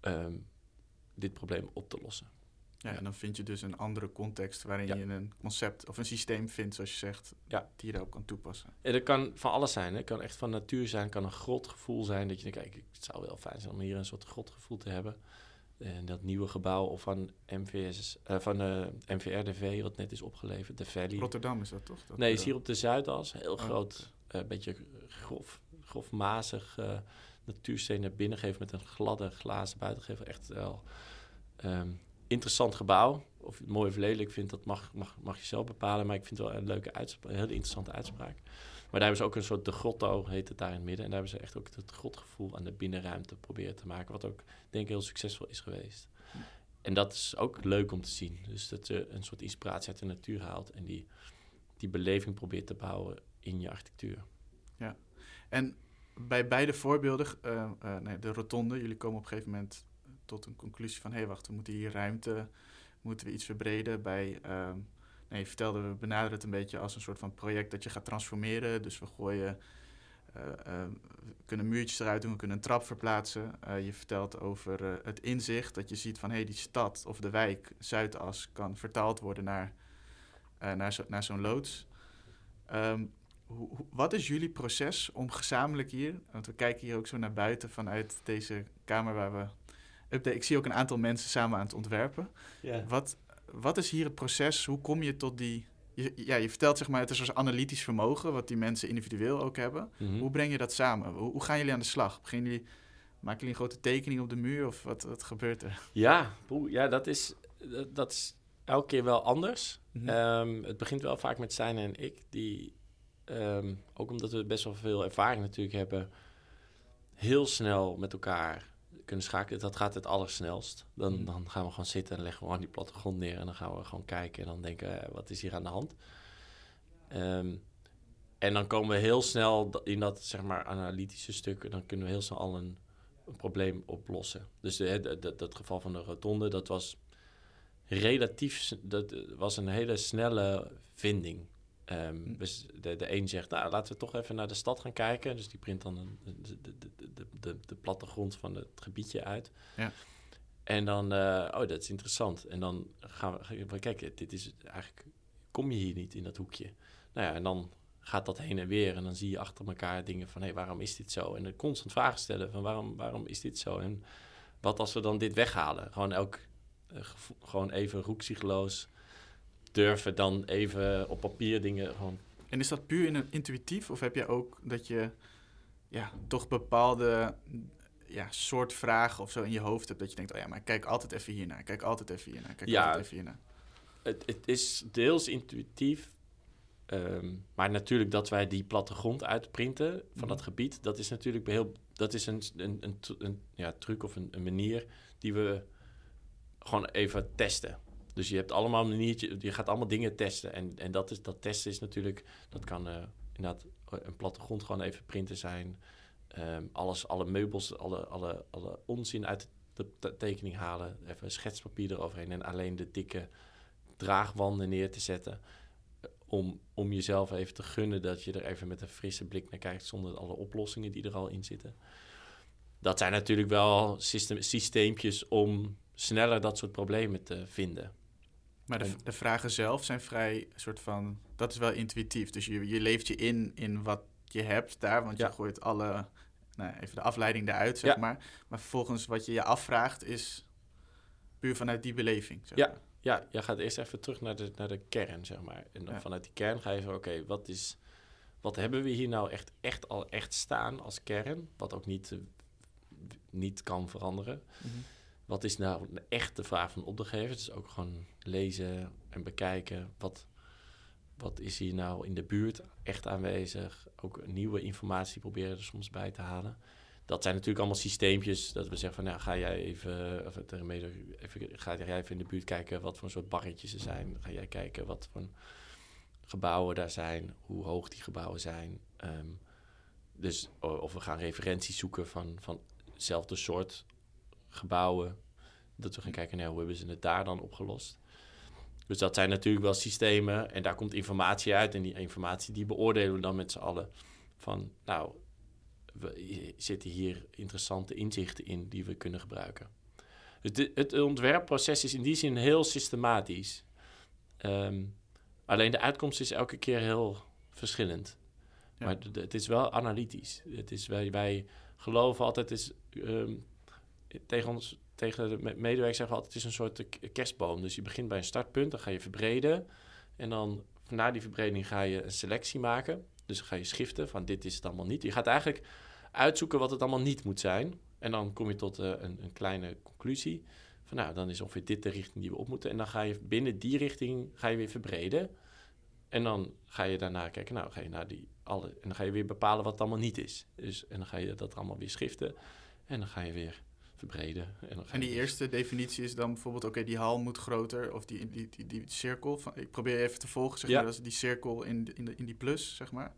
ehm, dit probleem op te lossen. Ja, en dan vind je dus een andere context waarin Ja. je een concept of een systeem vindt, zoals je zegt, Ja. die je daarop kan toepassen. En dat kan van alles zijn. hè. Het kan echt van natuur zijn. Het kan een grotgevoel zijn. Dat je denkt, kijk, het zou wel fijn zijn om hier een soort grotgevoel te hebben. En dat nieuwe gebouw of van, MVS, eh, van eh, MVRDV, wat net is opgeleverd, de Valley. Rotterdam is dat toch? Dat nee, is bureau? hier op de Zuidas. Heel Oh. groot, een beetje grof, grofmazig eh natuursteen naar binnen geven met een gladde glazen buitengevel. Echt wel ehm, interessant gebouw. Of het mooi of lelijk vindt, dat mag, mag, mag je zelf bepalen. Maar ik vind het wel een leuke uitspraak, een hele interessante uitspraak. Maar daar hebben ze ook een soort de grotto, heet het daar in het midden. En daar hebben ze echt ook het grotgevoel aan de binnenruimte proberen te maken. Wat ook, denk ik, heel succesvol is geweest. En dat is ook leuk om te zien. Dus dat je een soort inspiratie uit de natuur haalt. En die, die beleving probeert te bouwen in je architectuur. En bij beide voorbeelden, eh, eh, nee, de rotonde, jullie komen op een gegeven moment tot een conclusie van... hé, hey, wacht, we moeten hier ruimte, moeten we iets verbreden. Bij, ehm, nee, je vertelde, we benaderen het een beetje als een soort van project dat je gaat transformeren. Dus we gooien, eh, eh, we kunnen muurtjes eruit doen, we kunnen een trap verplaatsen. Eh, je vertelt over eh, het inzicht, dat je ziet van... hé, hey, die stad of de wijk, Zuidas, kan vertaald worden naar, naar, zo, naar zo'n loods. Ehm, wat is jullie proces om gezamenlijk hier, want we kijken hier ook zo naar buiten vanuit deze kamer waar we update. Ik zie ook een aantal mensen samen aan het ontwerpen. Wat, wat is hier het proces? Hoe kom je tot die. Je, ja, je vertelt zeg maar, het is een analytisch vermogen, wat die mensen individueel ook hebben. Mhm. Hoe breng je dat samen? Hoe, hoe gaan jullie aan de slag? Beginnen jullie, maken jullie een grote tekening op de muur of wat, wat gebeurt er? Ja, ja dat, is, dat, dat is elke keer wel anders. Mhm. Ehm, het begint wel vaak met Stijn en ik, die ehm, ook omdat we best wel veel ervaring natuurlijk hebben, heel snel met elkaar kunnen schakelen. Dat gaat het allersnelst. Dan, Mhm. dan gaan we gewoon zitten en leggen we gewoon die plattegrond neer en dan gaan we gewoon kijken en dan denken, eh, wat is hier aan de hand? Ehm, en dan komen we heel snel in dat zeg maar analytische stuk, dan kunnen we heel snel al een, een probleem oplossen. Dus de, de, de- dat geval van de rotonde, dat was relatief, dat eh, was een hele snelle vinding. Ehm, Hm. dus de, de een zegt, nou, laten we toch even naar de stad gaan kijken. Dus die print dan een, de, de, de, de, de, plattegrond van het gebiedje uit. Ja. En dan, eh, oh, dat is interessant. En dan gaan we, kijken, dit is eigenlijk, kom je hier niet in dat hoekje? Nou ja, en dan gaat dat heen en weer. En dan zie je achter elkaar dingen van, hé, waarom is dit zo? En dan constant vragen stellen van, waarom, waarom is dit zo? En wat als we dan dit weghalen? Gewoon elk, eh, gewoon even roekzichtloos durven dan even op papier dingen gewoon... En is dat puur in- intuïtief of heb je ook dat je ja, toch bepaalde ja, soort vragen of zo in je hoofd hebt dat je denkt, oh ja, maar kijk altijd even hiernaar, kijk altijd even hiernaar, kijk Ja. altijd even hiernaar. Het, het is deels intuïtief, ehm, maar natuurlijk dat wij die plattegrond uitprinten van Mhm. dat gebied, dat is natuurlijk heel, dat is een, een, een, een ja, truc of een, een manier die we gewoon even testen. Dus je hebt allemaal een je gaat allemaal dingen testen. En, en dat, is, dat testen is natuurlijk, dat kan eh, inderdaad een plattegrond gewoon even printen zijn. Ehm, alles, alle meubels, alle, alle, alle onzin uit de te- tekening halen. Even schetspapier eroverheen en alleen de dikke draagwanden neer te zetten. eh, Om, om jezelf even te gunnen dat je er even met een frisse blik naar kijkt zonder alle oplossingen die er al in zitten. Dat zijn natuurlijk wel systeem, systeempjes om sneller dat soort problemen te vinden. Maar de, de vragen zelf zijn vrij soort van, dat is wel intuïtief. Dus je, je leeft je in in wat je hebt daar, want Ja. je gooit alle, nou, even de afleiding eruit, zeg Ja. maar. Maar vervolgens wat je je afvraagt is puur vanuit die beleving, zeg Ja. maar. Ja, je gaat eerst even terug naar de, naar de kern, zeg maar. En dan Ja. vanuit die kern ga je van, oké, wat is... Wat hebben we hier nou echt, echt al echt staan als kern? Wat ook niet, eh, niet kan veranderen. Mhm. Wat is nou de echte vraag van de opdrachtgever? Dus ook gewoon lezen en bekijken. Wat, wat is hier nou in de buurt echt aanwezig? Ook nieuwe informatie proberen er soms bij te halen. Dat zijn natuurlijk allemaal systeempjes. Dat we zeggen van, nou, ga jij even, of even, ga jij even in de buurt kijken wat voor soort barretjes er zijn. Ga jij kijken wat voor gebouwen daar zijn, hoe hoog die gebouwen zijn. Ehm, dus of we gaan referenties zoeken van, van soort gebouwen. Dat we gaan kijken naar hoe hebben ze het daar dan opgelost. Dus dat zijn natuurlijk wel systemen en daar komt informatie uit. En die informatie die beoordelen we dan met z'n allen. Van nou, we, zitten hier interessante inzichten in die we kunnen gebruiken. Het, het ontwerpproces is in die zin heel systematisch. Ehm, alleen de uitkomst is elke keer heel verschillend. Ja. Maar het is wel analytisch. Het is, wij, wij geloven altijd, is, ehm, tegen, ons, tegen de me- medewerkers zeggen we altijd, het is een soort eh, kerstboom. Dus je begint bij een startpunt, dan ga je verbreden. En dan na die verbreding ga je een selectie maken. Dus dan ga je schiften van dit is het allemaal niet. Je gaat eigenlijk uitzoeken wat het allemaal niet moet zijn. En dan kom je tot eh, een, een kleine conclusie. Van nou, dan is ongeveer dit de richting die we op moeten. En dan ga je binnen die richting ga je weer verbreden. En dan ga je daarna kijken, nou ga je naar die alle. En dan ga je weer bepalen wat het allemaal niet is. Dus, en dan ga je dat allemaal weer schiften. En dan ga je weer verbreden. En, die weer- eerste definitie is dan bijvoorbeeld, oké, die hal moet groter, of die, die, die, die cirkel. Van, ik probeer even te volgen, zeg Ja. maar, dat is die cirkel in, in, de, in die plus, zeg maar.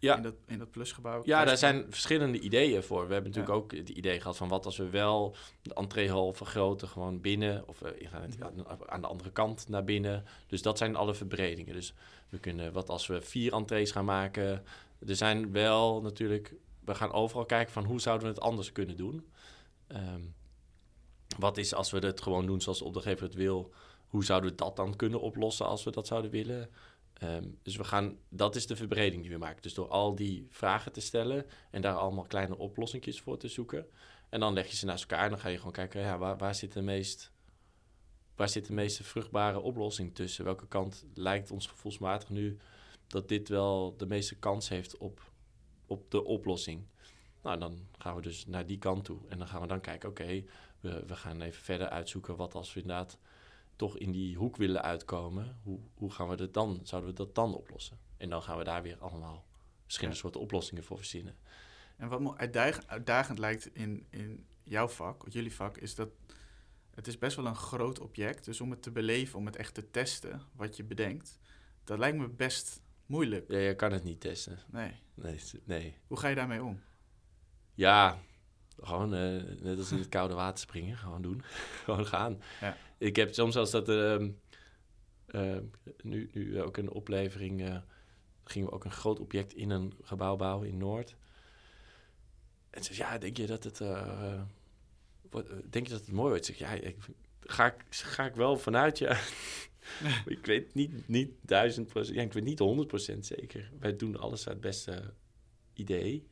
Ja. In dat, in dat plusgebouw. Ja, daar zijn verschillende ideeën voor. We hebben natuurlijk Ja. ook het idee gehad van wat als we wel de entreehal vergroten, gewoon binnen, of aan, aan de andere kant naar binnen. Dus dat zijn alle verbredingen. Dus we kunnen, wat als we vier entrees gaan maken. Er zijn wel natuurlijk, we gaan overal kijken van hoe zouden we het anders kunnen doen. Ehm, wat is als we het gewoon doen zoals de opdrachtgever het wil, hoe zouden we dat dan kunnen oplossen als we dat zouden willen? Ehm, dus we gaan, dat is de verbreding die we maken. Dus door al die vragen te stellen en daar allemaal kleine oplossingjes voor te zoeken. En dan leg je ze naast elkaar en dan ga je gewoon kijken, ja, waar, waar, zit de meest, waar zit de meest vruchtbare oplossing tussen? Welke kant lijkt ons gevoelsmatig nu dat dit wel de meeste kans heeft op, op de oplossing? Nou, dan gaan we dus naar die kant toe. En dan gaan we dan kijken, oké, we, we gaan even verder uitzoeken wat als we inderdaad toch in die hoek willen uitkomen, hoe, hoe gaan we dat dan, zouden we dat dan oplossen? En dan gaan we daar weer allemaal verschillende Ja. soorten oplossingen voor verzinnen. En wat me uitdagend, uitdagend lijkt in, in jouw vak, of jullie vak, is dat het is best wel een groot object. Dus om het te beleven, om het echt te testen, wat je bedenkt, dat lijkt me best moeilijk. Ja, je kan het niet testen. Nee. Nee. Hoe ga je daarmee om? Ja, Gewoon, uh, net als in het koude water springen, gewoon doen. gewoon gaan. Ja. Ik heb soms als dat... Uh, nu, nu ook een oplevering... Uh, gingen we ook een groot object in een gebouw bouwen in Noord. En ze ja, denk je dat het... Wordt, denk je dat het mooi wordt? Zeg, ja, ik, ga, ik, ga ik wel vanuit, ja. ik weet niet, niet duizend procent, ja, ik weet niet honderd procent zeker. Wij doen alles uit het beste idee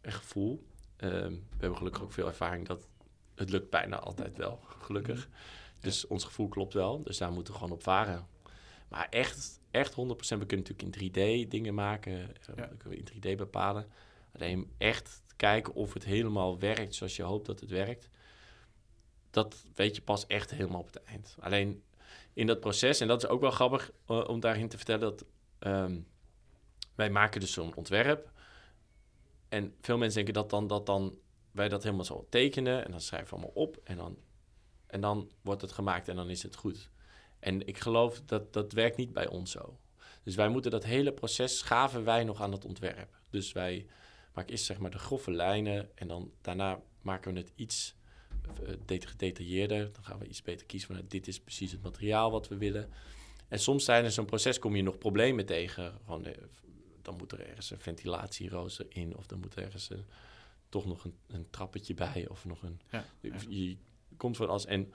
en gevoel. Um, we hebben gelukkig ook veel ervaring dat het lukt bijna altijd wel, gelukkig. Dus ons gevoel klopt wel, dus daar moeten we gewoon op varen. Maar echt, echt 100%, we kunnen natuurlijk in 3D dingen maken, eh, ja. in 3D bepalen. Alleen echt kijken of het helemaal werkt zoals je hoopt dat het werkt. Dat weet je pas echt helemaal op het eind. Alleen in dat proces, en dat is ook wel grappig uh, om daarin te vertellen, dat um, wij maken dus zo'n ontwerp. En veel mensen denken dat dan, dat dan wij dat helemaal zo tekenen en dan schrijven we allemaal op en dan, en dan wordt het gemaakt en dan is het goed. En ik geloof dat dat werkt niet bij ons zo. Dus wij moeten dat hele proces schaven wij nog aan het ontwerp. Dus wij maken eerst zeg maar de grove lijnen en dan daarna maken we het iets eh, gedetailleerder. Dan gaan we iets beter kiezen van nou, dit is precies het materiaal wat we willen. En soms tijdens zo'n proces kom je nog problemen tegen. Eh, dan moet er ergens een ventilatierooster in, of dan moet er ergens een, toch nog een, een, trappetje bij, of nog een. Ja, Je komt van als. En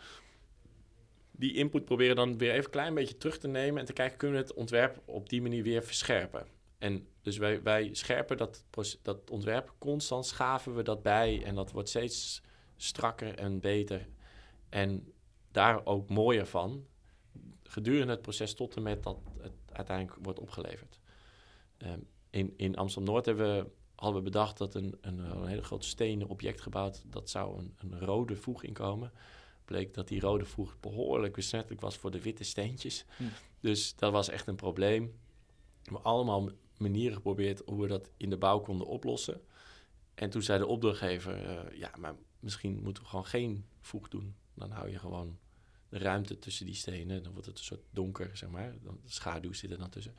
die input proberen dan weer even een klein beetje terug te nemen en te kijken, kunnen we het ontwerp op die manier weer verscherpen? En dus wij, wij scherpen dat, dat ontwerp constant, schaven we dat bij en dat wordt steeds strakker en beter. En daar ook mooier van gedurende het proces tot en met dat het uiteindelijk wordt opgeleverd. Ehm, in, in Amsterdam-Noord hebben we, hadden we bedacht dat een, een, een hele groot stenen object gebouwd, dat zou een, een rode voeg inkomen. Bleek dat die rode voeg behoorlijk besmettelijk was voor de witte steentjes. Hm. Dus dat was echt een probleem. We hebben allemaal manieren geprobeerd hoe we dat in de bouw konden oplossen. En toen zei de opdrachtgever, uh, ja, maar misschien moeten we gewoon geen voeg doen. Dan hou je gewoon de ruimte tussen die stenen. Dan wordt het een soort donker, zeg maar. Dan, de schaduw zit er dan tussen.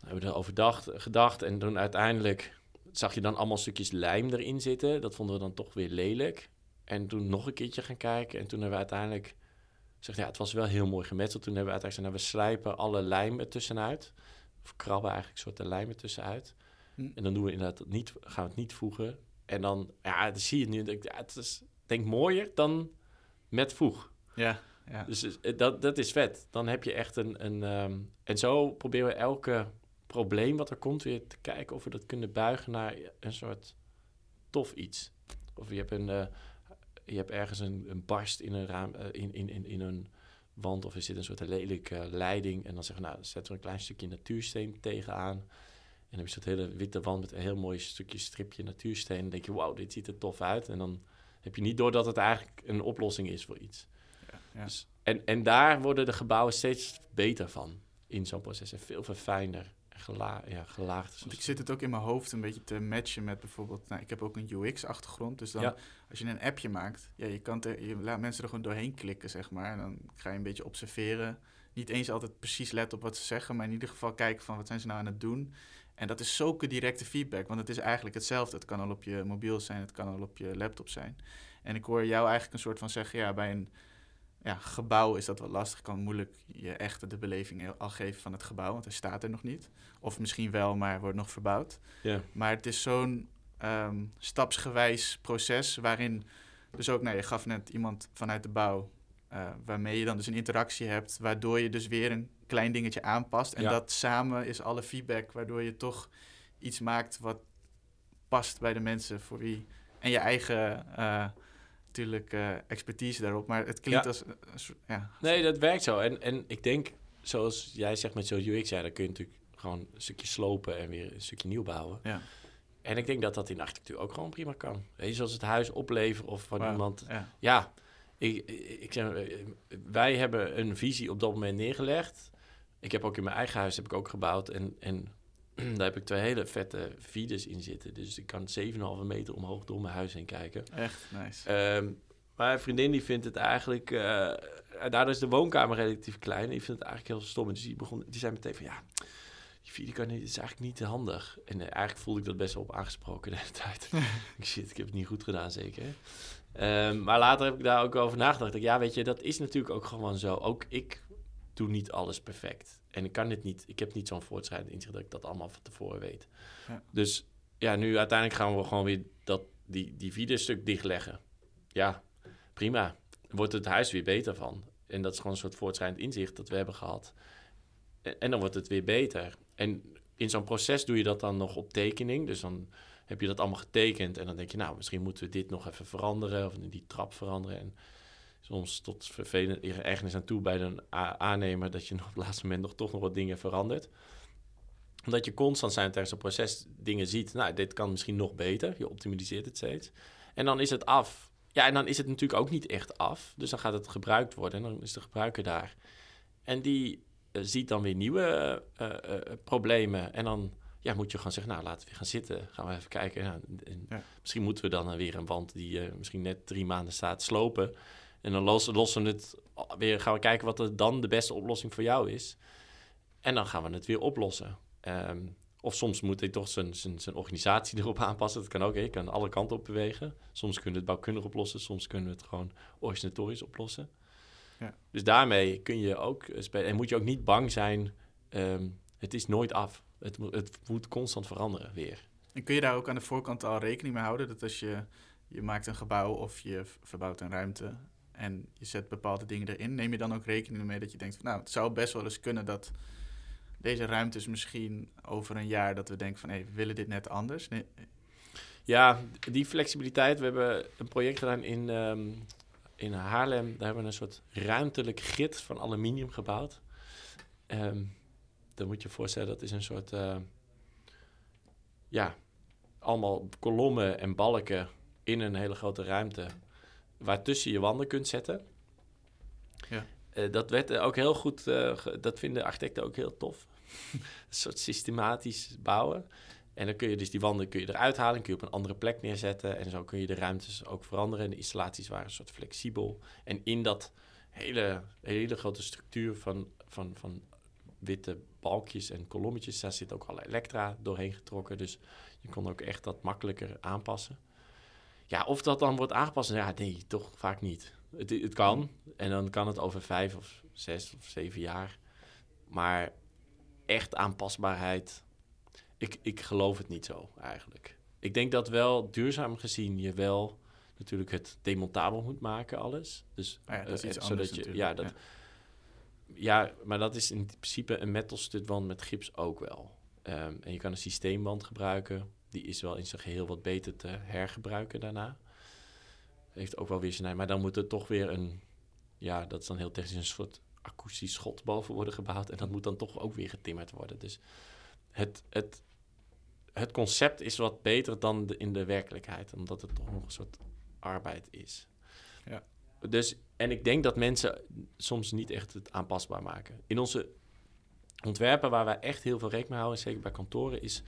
Dan hebben we erover gedacht, gedacht en toen uiteindelijk zag je dan allemaal stukjes lijm erin zitten. Dat vonden we dan toch weer lelijk. En toen nog een keertje gaan kijken. En toen hebben we uiteindelijk gezegd, ja, het was wel heel mooi gemetseld. Toen hebben we uiteindelijk gezegd, nou, we slijpen alle lijm er tussenuit. Of krabben eigenlijk soorten lijm er tussenuit. Hm. En dan doen we inderdaad niet, gaan we het niet voegen. En dan, ja, dan zie je nu, denk, ja, het is denk mooier dan met voeg. Ja, ja. Dus dat, dat is vet. Dan heb je echt een... een um, en zo proberen we elke probleem wat er komt weer te kijken of we dat kunnen buigen naar een soort tof iets. Of je hebt, een, uh, je hebt ergens een, een barst in een, raam, uh, in, in, in, in een wand of er zit een soort lelijke leiding. En dan zeggen we, nou, zetten we een klein stukje natuursteen tegenaan. En dan heb je zo'n hele witte wand met een heel mooi stukje stripje natuursteen. En dan denk je, wauw, dit ziet er tof uit. En dan heb je niet door dat het eigenlijk een oplossing is voor iets. Ja, ja. Dus, en, en daar worden de gebouwen steeds beter van in zo'n proces. En veel verfijnder gela ja, gelaagd. Want ik zit het ook in mijn hoofd een beetje te matchen met bijvoorbeeld... Nou, ik heb ook een UX-achtergrond. Dus dan als je een appje maakt... Ja, je, kan er, je laat mensen er gewoon doorheen klikken, zeg maar. En dan ga je een beetje observeren. Niet eens altijd precies letten op wat ze zeggen... maar in ieder geval kijken van wat zijn ze nou aan het doen... En dat is zulke directe feedback, want het is eigenlijk hetzelfde. Het kan al op je mobiel zijn, het kan al op je laptop zijn. En ik hoor jou eigenlijk een soort van zeggen, ja, bij een ja, gebouw is dat wel lastig. Kan moeilijk je echt de beleving al geven van het gebouw, want hij staat er nog niet. Of misschien wel, maar wordt nog verbouwd. Ja. Maar het is zo'n ehm, stapsgewijs proces waarin dus ook, nou, je gaf net iemand vanuit de bouw, uh, waarmee je dan dus een interactie hebt, waardoor je dus weer een klein dingetje aanpast. En dat samen is alle feedback, waardoor je toch iets maakt wat past bij de mensen voor wie. En je eigen uh, natuurlijk uh, expertise daarop. Maar het klinkt als. ja. Nee, dat werkt zo. En, en ik denk, zoals jij zegt met zo'n UX, ja, dan kun je natuurlijk gewoon een stukje slopen en weer een stukje nieuw bouwen. Ja. En ik denk dat dat in architectuur ook gewoon prima kan. Weet je, zoals het huis opleveren of van iemand. Ja. ja. Ik, ik zeg, wij hebben een visie op dat moment neergelegd. Ik heb ook in mijn eigen huis heb ik ook gebouwd. En, en daar heb ik twee hele vette fides in zitten. Dus ik kan 7,5 meter omhoog door mijn huis heen kijken. Echt nice. Um, mijn vriendin die vindt het eigenlijk... Uh, daardoor is de woonkamer relatief klein. Die vindt het eigenlijk heel stom. Dus die, begon, die zei meteen van ja... die videocard is eigenlijk niet handig. En eigenlijk voelde ik dat best wel op aangesproken de hele tijd. Shit, ik heb het niet goed gedaan zeker. Ehm, maar later heb ik daar ook over nagedacht. ja, weet je, dat is natuurlijk ook gewoon zo. Ook ik doe niet alles perfect. En ik kan dit niet, ik heb niet zo'n voortschrijdend inzicht dat ik dat allemaal van tevoren weet. Ja. Dus ja, nu uiteindelijk gaan we gewoon weer dat, die, die videostuk dichtleggen. Ja, prima. Wordt het huis weer beter van. En dat is gewoon een soort voortschrijdend inzicht dat we hebben gehad. En, en dan wordt het weer beter. En in zo'n proces doe je dat dan nog op tekening. Dus dan heb je dat allemaal getekend. En dan denk je, nou, misschien moeten we dit nog even veranderen. Of die trap veranderen. En soms tot vervelend ergens aan toe bij een aannemer... dat je op het laatste moment nog toch nog wat dingen verandert. Omdat je constant zijn tijdens een proces dingen ziet. Nou, dit kan misschien nog beter. Je optimaliseert het steeds. En dan is het af. Ja, en dan is het natuurlijk ook niet echt af. Dus dan gaat het gebruikt worden en dan is de gebruiker daar. En die uh, ziet dan weer nieuwe uh, uh, problemen. En dan ja, moet je gewoon zeggen, nou, laten we weer gaan zitten. Gaan we even kijken. Ja, Misschien moeten we dan weer een wand die misschien net drie maanden staat slopen. En dan lossen, lossen we het weer, gaan we kijken wat er dan de beste oplossing voor jou is. En dan gaan we het weer oplossen. Um, of soms moet hij toch zijn, zijn, zijn organisatie erop aanpassen. Dat kan ook, je kan alle kanten op bewegen. Soms kunnen we het bouwkundig oplossen, soms kunnen we het gewoon organisatorisch oplossen. Ja. Dus daarmee kun je ook spelen. En moet je ook niet bang zijn, um, het is nooit af. Het, het moet constant veranderen weer. En kun je daar ook aan de voorkant al rekening mee houden? Dat als je, je maakt een gebouw of je verbouwt een ruimte en je zet bepaalde dingen erin, neem je dan ook rekening mee dat je denkt van nou, het zou best wel eens kunnen dat deze ruimtes misschien over een jaar dat we denken van we willen dit net anders. Ja, die flexibiliteit. We hebben een project gedaan in, um, in Haarlem. Daar hebben we een soort ruimtelijk grid van aluminium gebouwd. Um, dan moet je je voorstellen, dat is een soort... Uh, ja, allemaal kolommen en balken in een hele grote ruimte... waartussen je wanden kunt zetten. Ja. Uh, dat werd ook heel goed, uh, dat vinden architecten ook heel tof. een soort systematisch bouwen. En dan kun je dus die wanden kun je eruit halen, kun je op een andere plek neerzetten. En zo kun je de ruimtes ook veranderen. En de installaties waren een soort flexibel. En in dat hele, hele grote structuur van, van, van witte balkjes en kolommetjes, daar zit ook al elektra doorheen getrokken. Dus je kon ook echt dat makkelijker aanpassen. Ja, of dat dan wordt aangepast, ja, nee, toch vaak niet. Het, het kan. En dan kan het over vijf of zes of zeven jaar. Maar echt aanpasbaarheid, ik, ik geloof het niet zo eigenlijk. Ik denk dat wel duurzaam gezien je wel natuurlijk het demontabel moet maken, alles. Dus ah ja, dat is iets uh, zodat je, ja, dat, ja. maar dat is in principe een metal studwand met gips ook wel. Um, en je kan een systeemwand gebruiken. Die is wel in zijn geheel wat beter te hergebruiken daarna. Heeft ook wel weer zijn... Maar dan moet er toch weer een... Ja, dat is dan heel technisch een soort akoestisch schot boven worden gebouwd. En dat moet dan toch ook weer getimmerd worden. Dus het, het, het concept is wat beter dan de, in de werkelijkheid. Omdat het toch nog een soort arbeid is. Ja. Dus, en ik denk dat mensen soms niet echt het aanpasbaar maken. In onze ontwerpen waar wij echt heel veel rekening mee houden, zeker bij kantoren, is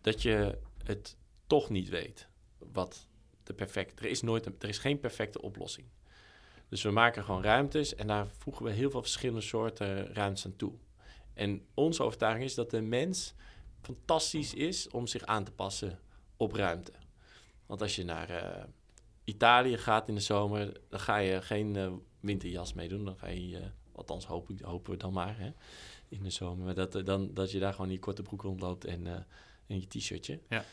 dat je het toch niet weet wat de perfecte. Er is nooit een, er is geen perfecte oplossing. Dus we maken gewoon ruimtes en daar voegen we heel veel verschillende soorten ruimtes aan toe. En onze overtuiging is dat de mens fantastisch is om zich aan te passen op ruimte. Want als je naar uh, Italië gaat in de zomer, dan ga je geen uh, winterjas meedoen. Dan ga je, uh, althans hopen, hopen we dan maar, hè, in de zomer. Maar dat, dan, dat je daar gewoon je korte broek rondloopt en, en je t-shirtje. Ja.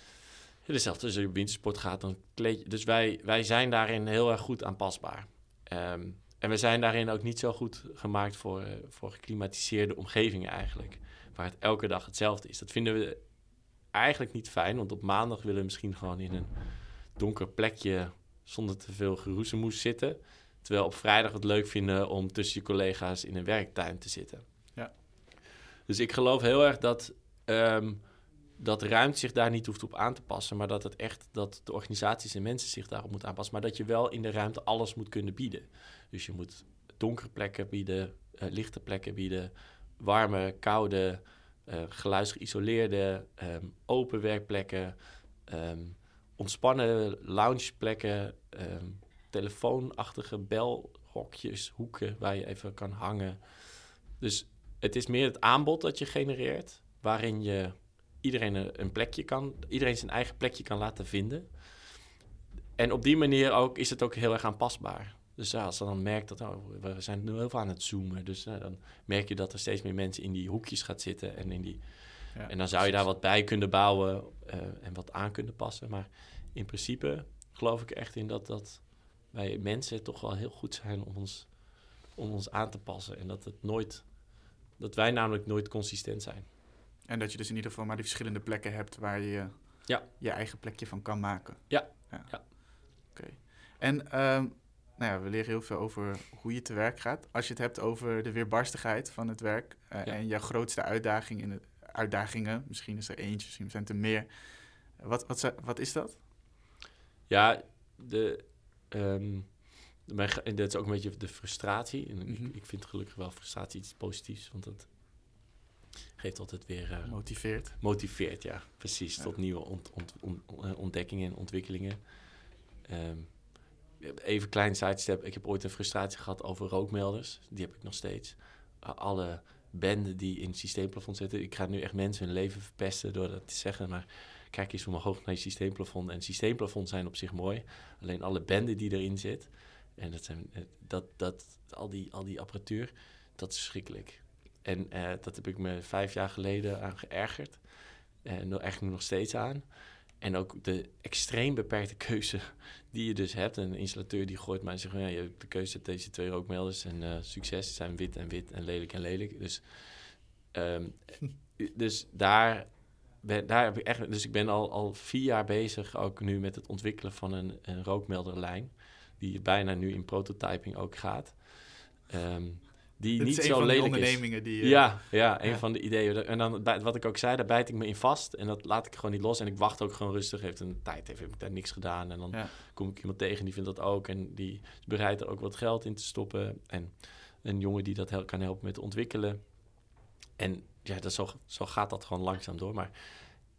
Hetzelfde als je op wintersport gaat, dan kleed je... Dus wij, wij zijn daarin heel erg goed aanpasbaar. Um, en we zijn daarin ook niet zo goed gemaakt voor, uh, voor geklimatiseerde omgevingen eigenlijk. Waar het elke dag hetzelfde is. Dat vinden we eigenlijk niet fijn. Want op maandag willen we misschien gewoon in een donker plekje zonder te veel geroezemoes zitten. Terwijl op vrijdag het leuk vinden om tussen je collega's in een werktuin te zitten. Ja. Dus ik geloof heel erg dat um, dat ruimte zich daar niet hoeft op aan te passen, maar dat het echt dat de organisaties en mensen zich daarop moeten aanpassen, maar dat je wel in de ruimte alles moet kunnen bieden. Dus je moet donkere plekken bieden, uh, lichte plekken bieden, warme, koude, uh, geluidsgeïsoleerde, um, open werkplekken, um, ontspannen loungeplekken, um, telefoonachtige belhokjes, hoeken waar je even kan hangen. Dus het is meer het aanbod dat je genereert waarin je iedereen een, plekje kan, iedereen zijn eigen plekje kan laten vinden. En op die manier ook is het ook heel erg aanpasbaar. Dus ja, als je dan merkt dat oh, we zijn nu heel veel aan het zoomen, dus eh, dan merk je dat er steeds meer mensen in die hoekjes gaat zitten en in die Ja, en dan zou je daar wat bij kunnen bouwen eh, en wat aan kunnen passen. Maar in principe geloof ik echt in dat, dat wij mensen toch wel heel goed zijn om ons, om ons aan te passen. En dat het nooit, dat wij namelijk nooit consistent zijn. En dat je dus in ieder geval maar die verschillende plekken hebt waar je Ja. je eigen plekje van kan maken. Ja. ja. Ja. Oké. En ehm, nou ja, we leren heel veel over hoe je te werk gaat. Als je het hebt over de weerbarstigheid van het werk eh, Ja. en jouw grootste uitdaging in het, uitdagingen, misschien is er eentje, misschien zijn het er meer. Wat, wat, wat is dat? Ja, de, ehm, mijn, en dat is ook een beetje de frustratie. En Mhm. ik, ik vind gelukkig wel frustratie iets positiefs, want dat geeft altijd weer... eh, Motiveert. motiveert, ja, precies. Ja. Tot nieuwe ont- ont- ont- eh, ontdekkingen en ontwikkelingen. Ehm, even een klein sidestep. Ik heb ooit een frustratie gehad over rookmelders. Die heb ik nog steeds. Alle benden die in het systeemplafond zitten. Ik ga nu echt mensen hun leven verpesten door dat te zeggen. Maar kijk eens omhoog naar je systeemplafond. En systeemplafonds zijn op zich mooi. Alleen alle benden die erin zit. En dat zijn, eh, dat, dat, al, die, al die apparatuur, dat is verschrikkelijk. En eh, dat heb ik me vijf jaar geleden aan geërgerd. En daar ik me nog steeds aan. En ook de extreem beperkte keuze die je dus hebt. Een installateur die gooit mij en zegt... Ja, je hebt de keuze uit deze twee rookmelders. En eh, succes, zijn wit en wit en lelijk en lelijk. Dus, ehm, dus daar, ben, daar heb ik echt... Dus ik ben al, al vier jaar bezig ook nu met het ontwikkelen van een, een rookmelderlijn. Die bijna nu in prototyping ook gaat. Ehm, die niet zo lelijk is. ondernemingen die... eh, Ja, ja, een Ja. van de ideeën. En dan, wat ik ook zei, daar bijt ik me in vast. En dat laat ik gewoon niet los. En ik wacht ook gewoon rustig. Heeft een tijd, heeft, ik daar niks gedaan. En dan Ja. kom ik iemand tegen die vindt dat ook. En die is bereid er ook wat geld in te stoppen. En een jongen die dat kan helpen met ontwikkelen. En ja, dat zo, zo gaat dat gewoon langzaam door. Maar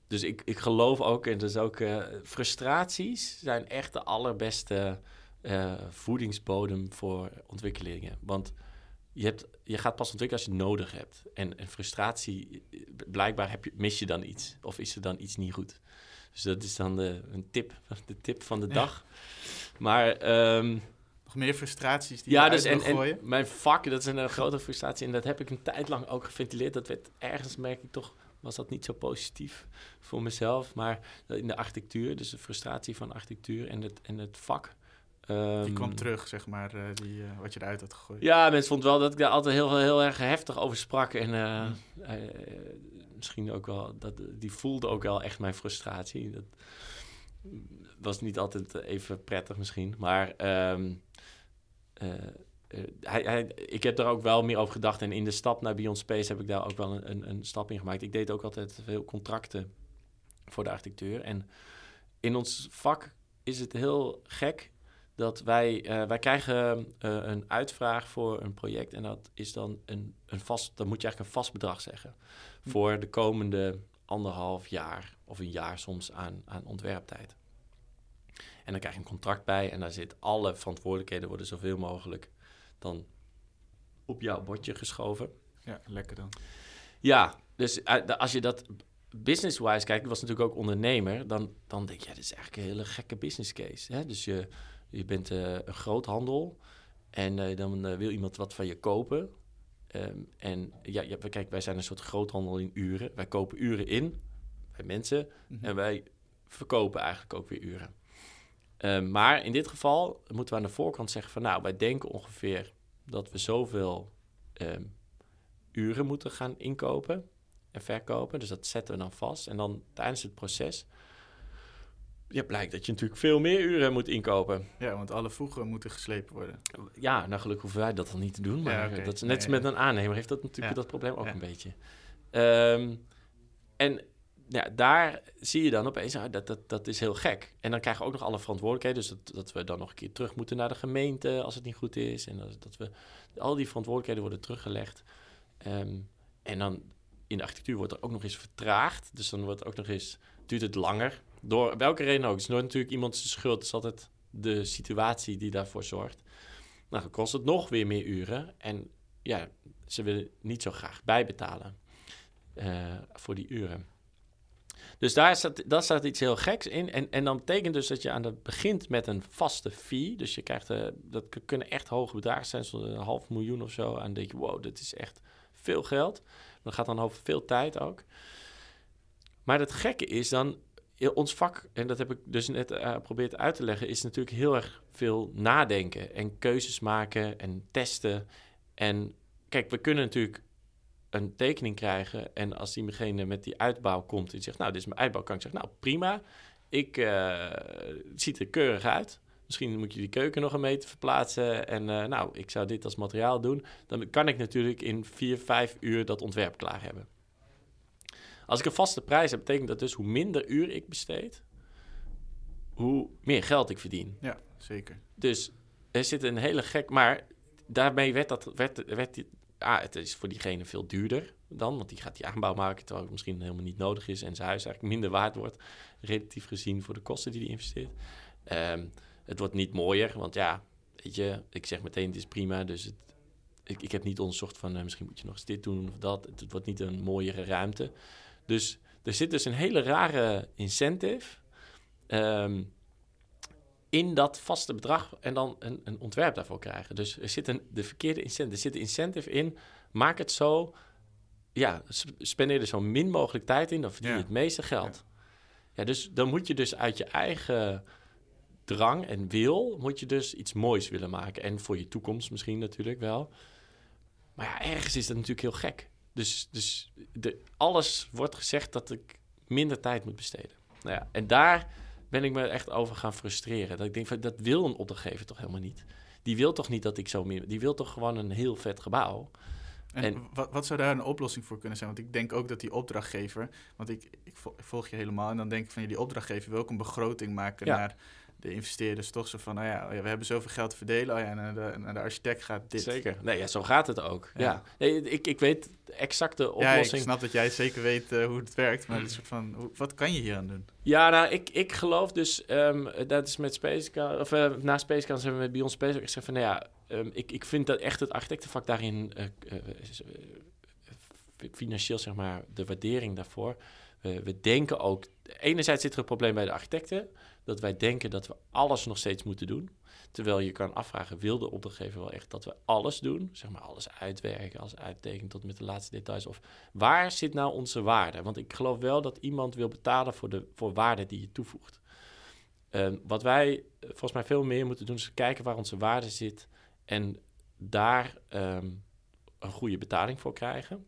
dus ik, ik geloof ook, en dus ook eh, frustraties zijn echt de allerbeste eh, voedingsbodem voor ontwikkelingen. Want je, hebt, je gaat pas ontwikkelen als je het nodig hebt. En, en frustratie, blijkbaar heb je, mis je dan iets. Of is er dan iets niet goed. Dus dat is dan de, een tip, de tip van de Ja. dag. Maar ehm, Nog meer frustraties die ja, je dus en, en mijn vak, dat is een, grote frustratie. En dat heb ik een tijd lang ook geventileerd. Dat werd ergens, merk ik toch, was dat niet zo positief voor mezelf. Maar in de architectuur, dus de frustratie van architectuur en het, en het vak. Die ehm, kwam terug, zeg maar, eh, die, eh, wat je eruit had gegooid. Ja, mensen vonden wel dat ik daar altijd heel, heel erg heftig over sprak. En eh, eh, misschien ook wel, dat, die voelde ook wel echt mijn frustratie. Dat was niet altijd even prettig misschien. Maar ehm, eh, eh, hij, hij, ik heb daar ook wel meer over gedacht. En in de stap naar Beyond Space heb ik daar ook wel een, een, een stap in gemaakt. Ik deed ook altijd veel contracten voor de architectuur. En in ons vak is het heel gek dat wij, eh, wij krijgen eh, een uitvraag voor een project. En dat is dan een, een vast, dan moet je eigenlijk een vast bedrag zeggen. Hm. Voor de komende anderhalf jaar of een jaar soms aan, aan ontwerptijd. En dan krijg je een contract bij en daar zit alle verantwoordelijkheden worden zoveel mogelijk dan op jouw bordje geschoven. Ja, lekker dan. Ja, dus eh, als je dat business-wise kijkt, ik was natuurlijk ook ondernemer, dan, dan denk je, ja, dit is eigenlijk een hele gekke business case. Hè? Dus je, je bent eh, een groothandel en eh, dan eh, wil iemand wat van je kopen. Ehm, en ja, ja, kijk, wij zijn een soort groothandel in uren. Wij kopen uren in bij mensen Mhm. en wij verkopen eigenlijk ook weer uren. Ehm, maar in dit geval moeten we aan de voorkant zeggen van... nou, wij denken ongeveer dat we zoveel ehm, uren moeten gaan inkopen en verkopen. Dus dat zetten we dan vast. En dan tijdens het proces... Ja, blijkt dat je natuurlijk veel meer uren moet inkopen. Ja, want alle voegen moeten geslepen worden. Ja, nou gelukkig hoeven wij dat dan niet te doen. Maar Ja, dat is net als met een aannemer heeft dat natuurlijk dat probleem ook een beetje. Ehm, en ja, daar zie je dan opeens, ah, dat, dat, dat is heel gek. En dan krijgen we ook nog alle verantwoordelijkheden. Dus dat, dat we dan nog een keer terug moeten naar de gemeente als het niet goed is. En dat, dat we, al die verantwoordelijkheden worden teruggelegd. Ehm, en dan in de architectuur wordt er ook nog eens vertraagd. Dus dan wordt ook nog eens, duurt het langer. Door welke reden ook. Het is nooit natuurlijk iemand zijn schuld. Is altijd de situatie die daarvoor zorgt. Nou, dan kost het nog weer meer uren. En ja, ze willen niet zo graag bijbetalen. voor die uren. Dus daar staat, daar staat iets heel geks in. En, en dan betekent dus dat je aan het begint met een vaste fee. Dus je krijgt, uh, dat kunnen echt hoge bedragen zijn, zoals een half miljoen of zo. En dan denk je, wow, dit is echt veel geld. Dat gaat dan over veel tijd ook. Maar het gekke is dan, ons vak, en dat heb ik dus net uh, geprobeerd uit te leggen, is natuurlijk heel erg veel nadenken en keuzes maken en testen. En kijk, we kunnen natuurlijk een tekening krijgen. En als diegene met die uitbouw komt en zegt, nou, dit is mijn uitbouw, kan ik zeggen, nou, prima. Ik, het ziet er keurig uit. Misschien moet je die keuken nog een meter verplaatsen. En nou, ik zou dit als materiaal doen. Dan kan ik natuurlijk in vier, vijf uur dat ontwerp klaar hebben. Als ik een vaste prijs heb, betekent dat dus hoe minder uur ik besteed, hoe meer geld ik verdien. Ja, zeker. Dus er zit een hele gek... Maar daarmee werd, dat, werd, werd die, ah, het is voor diegene veel duurder dan, want die gaat die aanbouw maken terwijl het misschien helemaal niet nodig is en zijn huis eigenlijk minder waard wordt, relatief gezien voor de kosten die hij investeert. Ehm, het wordt niet mooier, want ja, weet je, ik zeg meteen het is prima, dus het, ik, ik heb niet onderzocht van uh, misschien moet je nog eens dit doen of dat. Het, wordt niet een mooiere ruimte. Dus er zit dus een hele rare incentive. Ehm, in dat vaste bedrag en dan een, een ontwerp daarvoor krijgen. Dus er zit een, de verkeerde incentive, er zit een incentive in. Maak het zo, ja, spendeer er zo min mogelijk tijd in, dan verdien je het meeste geld. Ja. ja. dus dan moet je dus uit je eigen drang en wil, moet je dus iets moois willen maken. En voor je toekomst misschien natuurlijk wel. Maar ja, ergens is dat natuurlijk heel gek. Dus, dus de, alles wordt gezegd dat ik minder tijd moet besteden. Nou ja, en daar ben ik me echt over gaan frustreren. Dat ik denk, van, dat wil een opdrachtgever toch helemaal niet? Die wil toch niet dat ik zo meer... Die wil toch gewoon een heel vet gebouw? En, wat, wat, zou daar een oplossing voor kunnen zijn? Want ik denk ook dat die opdrachtgever... Want ik, ik, volg je helemaal en dan denk ik van... die opdrachtgever wil ook een begroting maken naar de investeerders toch zo van, nou ja, oh we hebben zoveel geld te verdelen, oh ja, naar de, naar de architect gaat dit. Zeker. Nee, ja, zo gaat het ook. Ja. Nee, ik, ik weet exact de oplossing. Ja, ik snap dat jij zeker weet uh, hoe het werkt, maar het soort van, hoe, wat kan je hier aan doen? Ja, nou, ik, ik geloof dus, um, dat is met Spacecan, of uh, na Spacecan zijn we met Beyond Space ook gezegd van, nou ja, um, ik, ik vind dat echt het architectenvak daarin uh, financieel, zeg maar, de waardering daarvoor. we denken ook, enerzijds zit er een probleem bij de architecten, dat wij denken dat we alles nog steeds moeten doen. Terwijl je kan afvragen, wil de opdrachtgever wel echt dat we alles doen? Zeg maar alles uitwerken, alles uittekenen tot met de laatste details. Of waar zit nou onze waarde? Want ik geloof wel dat iemand wil betalen voor de voor waarde die je toevoegt. Uh, wat wij eh, volgens mij veel meer moeten doen, is kijken waar onze waarde zit en daar um, een goede betaling voor krijgen.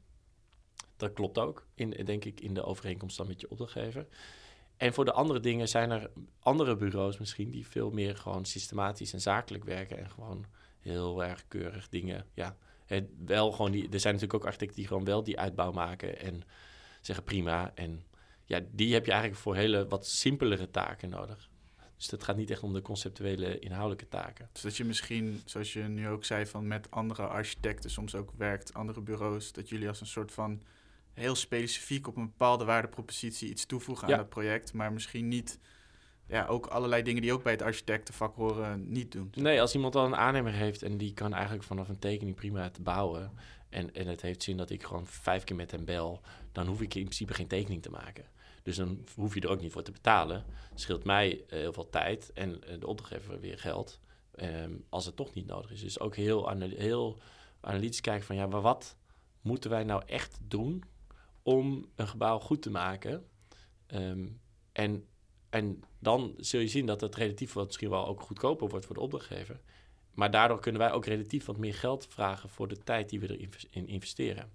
Dat klopt ook, in, denk ik, in de overeenkomst dan met je opdrachtgever. En voor de andere dingen zijn er andere bureaus misschien die veel meer gewoon systematisch en zakelijk werken en gewoon heel erg keurig dingen. Ja, wel gewoon die. Er zijn natuurlijk ook architecten die gewoon wel die uitbouw maken en zeggen prima. En ja, die heb je eigenlijk voor hele wat simpelere taken nodig. Dus dat gaat niet echt om de conceptuele inhoudelijke taken. Dus dat je misschien, zoals je nu ook zei, van met andere architecten soms ook werkt, andere bureaus, dat jullie als een soort van heel specifiek op een bepaalde waardepropositie iets toevoegen aan het project, maar misschien niet ja, ook allerlei dingen die ook bij het architectenvak horen niet doen. Nee, als iemand al een aannemer heeft en die kan eigenlijk vanaf een tekening prima te bouwen en, en het heeft zin dat ik gewoon vijf keer met hem bel, dan hoef ik in principe geen tekening te maken. Dus dan hoef je er ook niet voor te betalen. scheelt mij eh, heel veel tijd en uh, de opdrachtgever weer geld. Ehm, als het toch niet nodig is. Dus ook heel, heel analytisch kijken van ja, maar wat moeten wij nou echt doen om een gebouw goed te maken. Ehm, en, en dan zul je zien dat het relatief wat misschien wel ook goedkoper wordt voor de opdrachtgever. Maar daardoor kunnen wij ook relatief wat meer geld vragen voor de tijd die we erin investeren.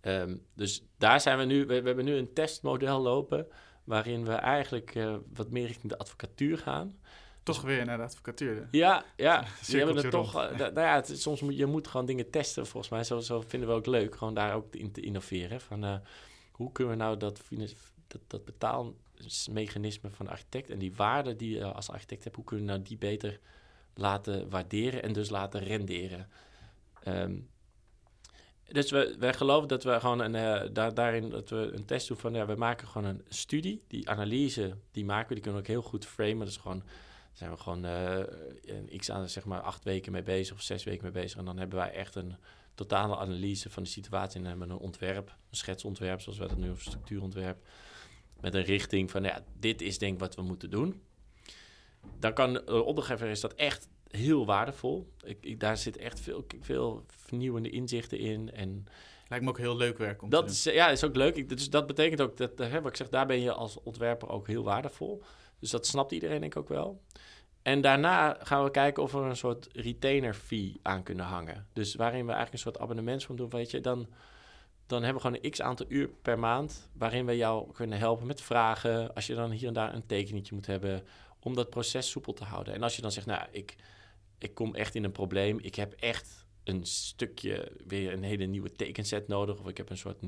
Ehm, dus daar zijn we nu. We, hebben nu een testmodel lopen. waarin we eigenlijk uh, wat meer richting de advocatuur gaan. Toch weer naar de advocatuur. Ja, ja. we hebben het toch. Uh, nou ja, het, soms moet je moet gewoon dingen testen. Volgens mij, zo, zo vinden we ook leuk. Gewoon daar ook in te innoveren. Van uh, hoe kunnen we nou dat, dat, dat betaalmechanisme van de architect en die waarde die je als architect hebt, hoe kunnen we nou die beter laten waarderen en dus laten renderen? Um, dus we, wij geloven dat we gewoon een, uh, daar, daarin dat we een test doen van ja, we maken gewoon een studie. Die analyse die maken we, die kunnen we ook heel goed framen. Dat is gewoon zijn we gewoon uh, een x aan zeg maar acht weken mee bezig of zes weken mee bezig. En dan hebben wij echt een totale analyse van de situatie en hebben een ontwerp, een schetsontwerp, zoals wij dat nu, of structuurontwerp, met een richting van, ja, dit is denk ik wat we moeten doen. Dan kan de opdrachtgever is dat echt heel waardevol. Ik, ik, daar zit echt veel, veel vernieuwende inzichten in en Lijkt me ook heel leuk werk om dat te is, ja, is ook leuk. Ik, dus dat betekent ook dat, hè, wat ik zeg, daar ben je als ontwerper ook heel waardevol. Dus dat snapt iedereen denk ik ook wel. En daarna gaan we kijken of we een soort retainer fee aan kunnen hangen. Dus waarin we eigenlijk een soort abonnementsvorm doen, weet je, dan, dan hebben we gewoon een x aantal uur per maand waarin we jou kunnen helpen met vragen. Als je dan hier en daar een tekeningetje moet hebben om dat proces soepel te houden. En als je dan zegt, nou, ik, ik kom echt in een probleem, ik heb echt een stukje, weer een hele nieuwe tekenset nodig, of ik heb een soort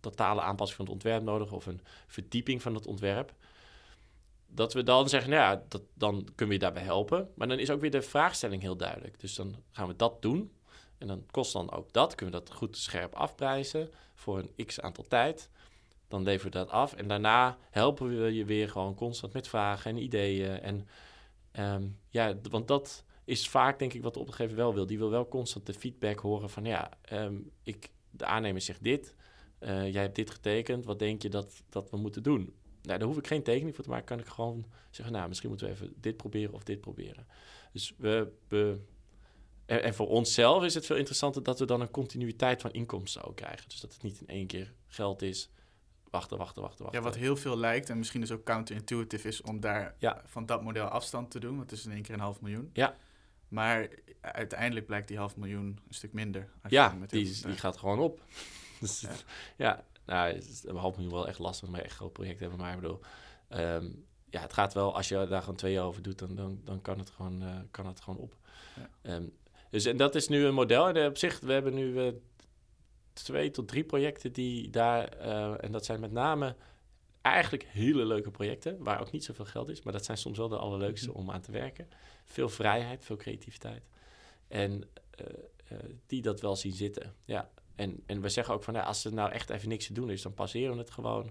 totale aanpassing van het ontwerp nodig, of een verdieping van het ontwerp. Dat we dan zeggen, nou ja, dat, dan kunnen we je daarbij helpen. Maar dan is ook weer de vraagstelling heel duidelijk. Dus dan gaan we dat doen. En dan kost dan ook dat. Kunnen we dat goed scherp afprijzen voor een x aantal tijd. Dan leveren we dat af. En daarna helpen we je weer gewoon constant met vragen en ideeën. En um, ja, want dat is vaak denk ik wat de opdrachtgever wel wil. Die wil wel constant de feedback horen van ja, um, ik, de aannemer zegt dit, uh, jij hebt dit getekend, wat denk je dat, dat we moeten doen? Nou, daar hoef ik geen tekening voor te maken, kan ik gewoon zeggen, nou, misschien moeten we even dit proberen of dit proberen. Dus we, we en, en voor onszelf is het veel interessanter dat we dan een continuïteit van inkomsten ook krijgen. Dus dat het niet in één keer geld is, wachten, wachten, wachten, wachten. Ja, wat heel veel lijkt en misschien dus ook counterintuitive is om daar ja. van dat model afstand te doen, want het is in één keer een half miljoen. Ja. Maar uiteindelijk blijkt die half miljoen een stuk minder. Als ja, je met die, die gaat gewoon op. dus, ja. ja, nou, een half miljoen wel echt lastig, maar echt groot project hebben. Maar ik bedoel, um, ja, het gaat wel, als je daar gewoon twee jaar over doet, dan, dan, dan kan, het gewoon, uh, kan het gewoon op. Ja. Um, dus en dat is nu een model. En op zich, we hebben nu uh, twee tot drie projecten die daar, uh, en dat zijn met name eigenlijk hele leuke projecten, waar ook niet zoveel geld is, maar dat zijn soms wel de allerleukste -hmm. om aan te werken. Veel vrijheid, veel creativiteit. En die dat wel zien zitten. Ja. En, en we zeggen ook van, nou, als er nou echt even niks te doen is, dan passeren we het gewoon.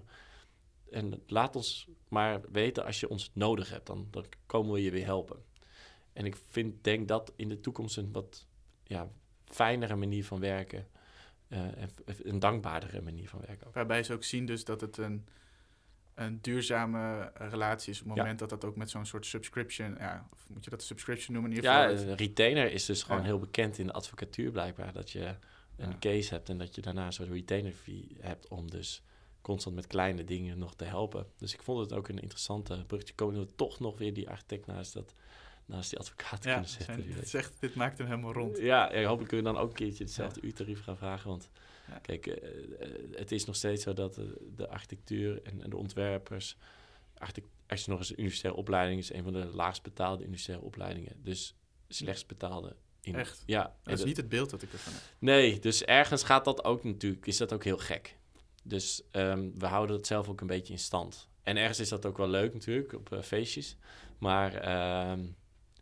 En laat ons maar weten als je ons nodig hebt, dan, dan komen we je weer helpen. En ik vind, denk dat in de toekomst een wat ja, fijnere manier van werken, uh, een dankbaardere manier van werken. Ook. Waarbij ze ook zien dus dat het een een duurzame relatie is op het moment dat dat ook met zo'n soort subscription, ja, of moet je dat subscription noemen? In ieder ja, een retainer is dus gewoon ja. heel bekend in de advocatuur blijkbaar, dat je een ja. case hebt en dat je daarna een soort retainer fee hebt om dus constant met kleine dingen nog te helpen. Dus ik vond het ook een interessante bruggetje. Komen we toch nog weer die architect naast dat naast die advocaat ja, kunnen zetten. Zijn, zegt, dit maakt hem helemaal rond. Ja, ja hopelijk kunnen we dan ook een keertje hetzelfde uurtarief gaan vragen, want ja. Kijk, uh, het is nog steeds zo dat de, de architectuur en, en, de ontwerpers... als je nog eens een universitaire opleiding is... een van de laagst betaalde universitaire opleidingen. Dus slechts betaalde. In, Echt? Ja. Dat is dat, niet het beeld dat ik ervan heb. Nee, dus ergens gaat dat ook natuurlijk... is dat ook heel gek. Dus um, we houden het zelf ook een beetje in stand. En ergens is dat ook wel leuk natuurlijk, op uh, feestjes. Maar... Um,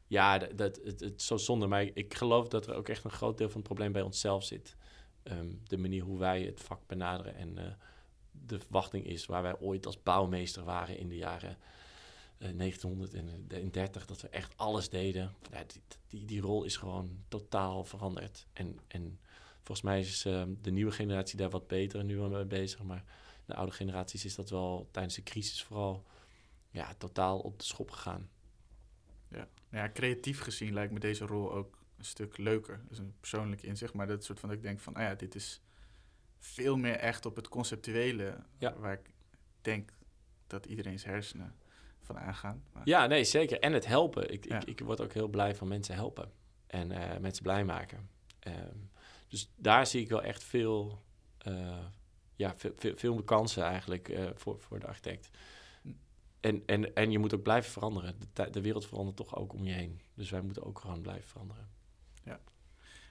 ja, dat, dat, het, zo zonde. Maar ik, geloof dat er ook echt een groot deel van het probleem bij onszelf zit um, de manier hoe wij het vak benaderen en uh, de verwachting is waar wij ooit als bouwmeester waren in de jaren 1930, dat we echt alles deden. Ja, die, die, die, rol is gewoon totaal veranderd. En, en volgens mij is uh, de nieuwe generatie daar wat beter nu mee bezig, maar de oude generaties is dat wel tijdens de crisis vooral ja, totaal op de schop gegaan. Ja. ja, creatief gezien lijkt me deze rol ook een stuk leuker. Dat is een persoonlijk inzicht, maar dat soort van dat ik denk van, ah ja, dit is veel meer echt op het conceptuele, ja. waar ik denk dat iedereen's hersenen van aangaan. Maar... Ja, nee, zeker. En het helpen. Ik, ja. ik, ik, word ook heel blij van mensen helpen en uh, mensen blij maken. Um, dus daar zie ik wel echt veel, uh, ja, veel, veel, veel kansen eigenlijk uh, voor, voor de architect. En, en, en je moet ook blijven veranderen. De, de wereld verandert toch ook om je heen. Dus wij moeten ook gewoon blijven veranderen. Ja.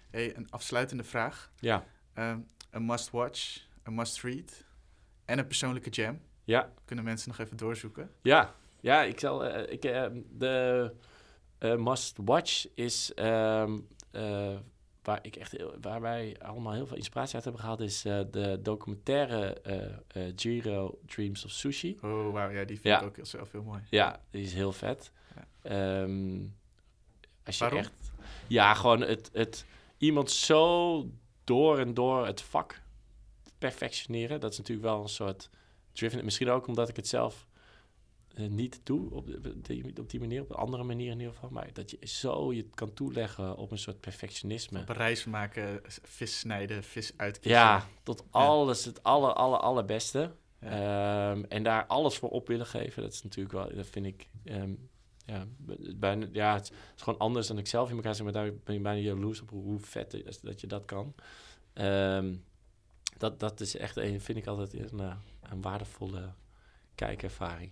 Hey, een afsluitende vraag. Ja. Um, een must-watch, een must-read en een persoonlijke jam. Ja. Kunnen mensen nog even doorzoeken? Ja, ja ik zal... Uh, ik, uh, de uh, must-watch is... Um, waar, ik echt heel, waar wij allemaal heel veel inspiratie uit hebben gehaald... is de documentaire Giro Dreams of Sushi. Oh, wauw. Ja, die vind ja. ik ook zelf heel mooi. Ja, die is heel vet. Ja. Um, als je Waarom? echt... Ja, gewoon het, het iemand zo door en door het vak perfectioneren. Dat is natuurlijk wel een soort driven. Misschien ook omdat ik het zelf eh, niet doe op, die, op die manier, op een andere manier in ieder geval. Maar dat je zo je kan toeleggen op een soort perfectionisme. Reis maken, vis snijden, vis uitkiezen. Ja, tot alles, het aller, aller, allerbeste. Ehm, en daar alles voor op willen geven, dat is natuurlijk wel, dat vind ik, ehm, ja, bijna, ja, het is gewoon anders dan ik zelf in elkaar zit, maar daar ben ik bijna jaloers op hoe vet is dat je dat kan. Ehm, dat, dat is echt, een, vind ik altijd een, eh, een waardevolle kijkervaring.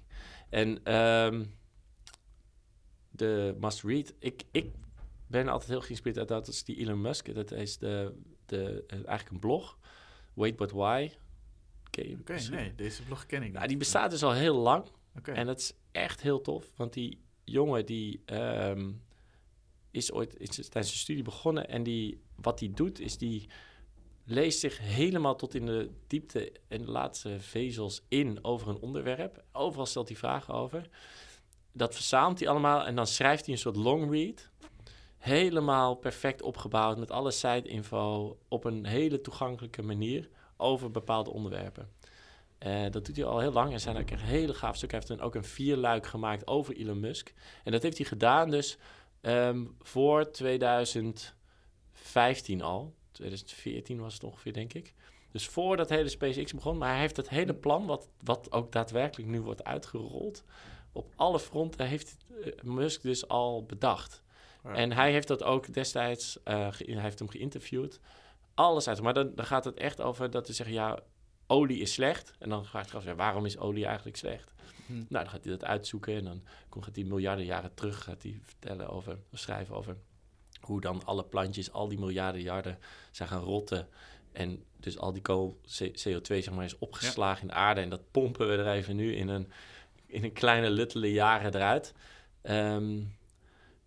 En um, de must read, ik, ik ben altijd heel geïnspireerd uit dat is die Elon Musk. Dat is de, de, eigenlijk een blog, Wait But Why. Oké, nee, deze blog ken ik niet. Nou, die bestaat dus al heel lang. En dat is echt heel tof, want die jongen die um, is ooit is tijdens zijn studie begonnen en die, wat hij doet is die leest zich helemaal tot in de diepte en de laatste vezels in over een onderwerp. Overal stelt hij vragen over. Dat verzamelt hij allemaal en dan schrijft hij een soort long read. Helemaal perfect opgebouwd met alle site-info op een hele toegankelijke manier over bepaalde onderwerpen. Uh, dat doet hij al heel lang en zijn ook een hele gaaf stuk. Hij heeft ook een vierluik gemaakt over Elon Musk. En dat heeft hij gedaan dus um, voor 2015 al. 2014 was het ongeveer, denk ik. Dus voordat hele SpaceX begon. Maar hij heeft het hele plan, wat, wat ook daadwerkelijk nu wordt uitgerold... op alle fronten heeft uh, Musk dus al bedacht. En hij heeft dat ook destijds... Uh, hij heeft hem geïnterviewd. Alles uit. Maar dan, dan gaat het echt over dat hij zegt... ja, olie is slecht. En dan gaat hij ja, waarom is olie eigenlijk slecht? Hm. Nou, dan gaat hij dat uitzoeken en dan gaat hij miljarden jaren terug gaat hij vertellen over, schrijven over hoe dan alle plantjes al die miljarden jaren zijn gaan rotten. En dus al die kool CO2 zeg maar, is opgeslagen in de aarde. En dat pompen we er even nu in een, in een kleine luttele jaren eruit. Ehm,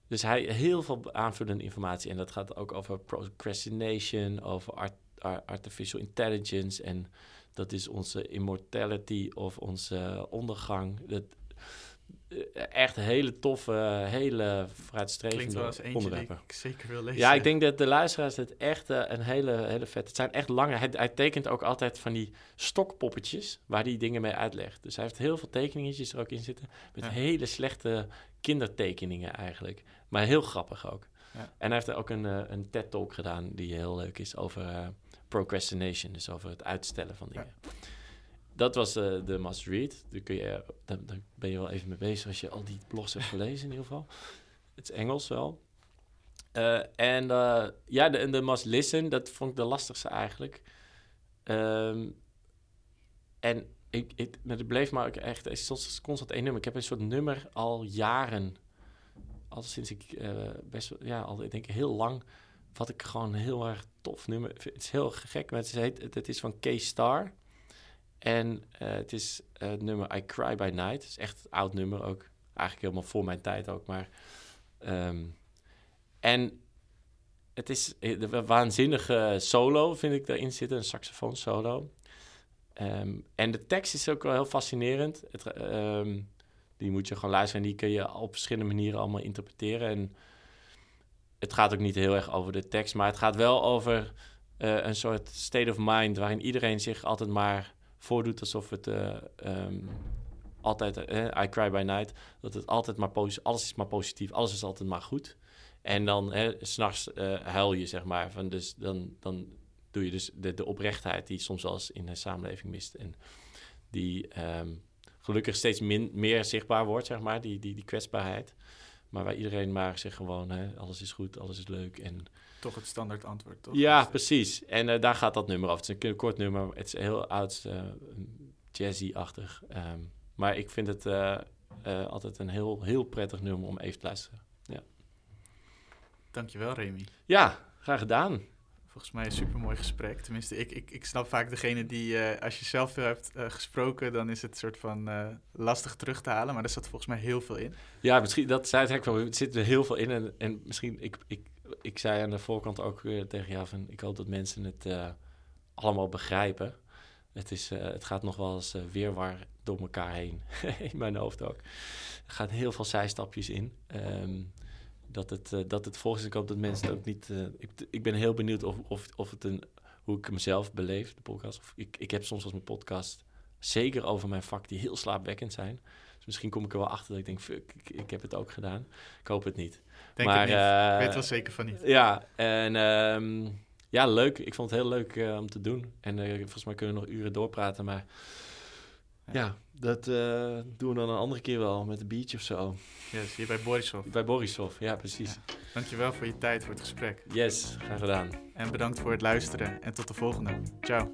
dus hij heel veel aanvullende informatie. En dat gaat ook over procrastination, over art, artificial intelligence. En dat is onze immortality of onze ondergang. Dat, eh, echt hele toffe, hele vooruitstrevende onderwerpen. ik zeker wil lezen. Ja, ik denk dat de luisteraars het echt uh, een hele, hele vet... Het zijn echt lange... Hij, hij, tekent ook altijd van die stokpoppetjes waar hij dingen mee uitlegt. Dus hij heeft heel veel tekeningetjes er ook in zitten. Met hele slechte kindertekeningen eigenlijk. Maar heel grappig ook. Ja. En hij heeft er ook een, uh, een TED-talk gedaan die heel leuk is over procrastination. Dus over het uitstellen van dingen. Ja dat was uh, de must read. Daar, kun je, ben je wel even mee bezig als je al die blogs hebt gelezen in ieder geval. Het is Engels wel. Uh, en uh, ja, de, de must listen, dat vond ik de lastigste eigenlijk. Um, en ik, het bleef maar echt soms constant één nummer. Ik heb een soort nummer al jaren, al sinds ik best, ja, al ik denk heel lang, wat ik gewoon heel erg tof nummer. Het is heel gek, maar het, heet, het is van K-Star. En uh, het is uh, het nummer I Cry By Night. Het is echt een oud nummer ook. Eigenlijk helemaal voor mijn tijd ook. Maar, um, en het is een waanzinnige solo, vind ik, daarin zitten. Een saxofoon solo. Um, en de tekst is ook wel heel fascinerend. Het, um, die moet je gewoon luisteren en die kun je op verschillende manieren allemaal interpreteren. En het gaat ook niet heel erg over de tekst, maar het gaat wel over een soort state of mind waarin iedereen zich altijd maar voordoet alsof het uh, um, altijd, uh, I cry by night, dat het altijd maar positief, alles is maar positief, alles is altijd maar goed. En dan s'nachts uh, huil je, zeg maar. Van dus dan, dan doe je dus de, de oprechtheid die soms wel eens in de samenleving mist. En die um, gelukkig steeds meer zichtbaar wordt, zeg maar, die, die, die kwetsbaarheid. Maar waar iedereen maar zegt gewoon, hè, alles is goed, alles is leuk. En toch het standaard antwoord, toch? Ja, precies. En uh, daar gaat dat nummer af. Het is een kort nummer. Het is heel oud, uh, jazzy-achtig. Um, maar ik vind het uh, altijd een heel, heel prettig nummer om even te luisteren. Ja. Dankjewel, Remy. Ja, graag gedaan. Volgens mij een super mooi gesprek. Tenminste, ik, ik, ik snap vaak degene die, als je zelf veel hebt gesproken, dan is het soort van lastig terug te halen. Maar er zat volgens mij heel veel in. Ja, misschien, dat zei het eigenlijk wel. Er zit er heel veel in. En, en misschien, ik, ik ik zei aan de voorkant ook tegen jou van... ik hoop dat mensen het uh, allemaal begrijpen. Het, is, uh, het gaat nog wel eens uh, weerwaar door elkaar heen. in mijn hoofd ook. Er gaan heel veel zijstapjes in. Um, dat het, dat het volgens ik hoop dat mensen het ook niet... Ik, ik ben heel benieuwd of, of, of het een, hoe ik mezelf beleef, de podcast. Of ik, ik heb soms als mijn podcast, zeker over mijn vak, die heel slaapwekkend zijn. Dus misschien kom ik er wel achter dat ik denk, ik, ik heb het ook gedaan. Ik hoop het niet. Denk maar, het niet. Ik weet wel zeker van niet. Ja, en um, ja, leuk. Ik vond het heel leuk uh, om te doen. En uh, volgens mij kunnen we nog uren doorpraten, maar... Ja, dat uh, doen we dan een andere keer wel met een biertje of zo. Yes, hier bij Borisov. Bij Borisov, ja, precies. Ja. Dankjewel voor je tijd, voor het gesprek. Yes, graag gedaan. En bedankt voor het luisteren en tot de volgende. Ciao.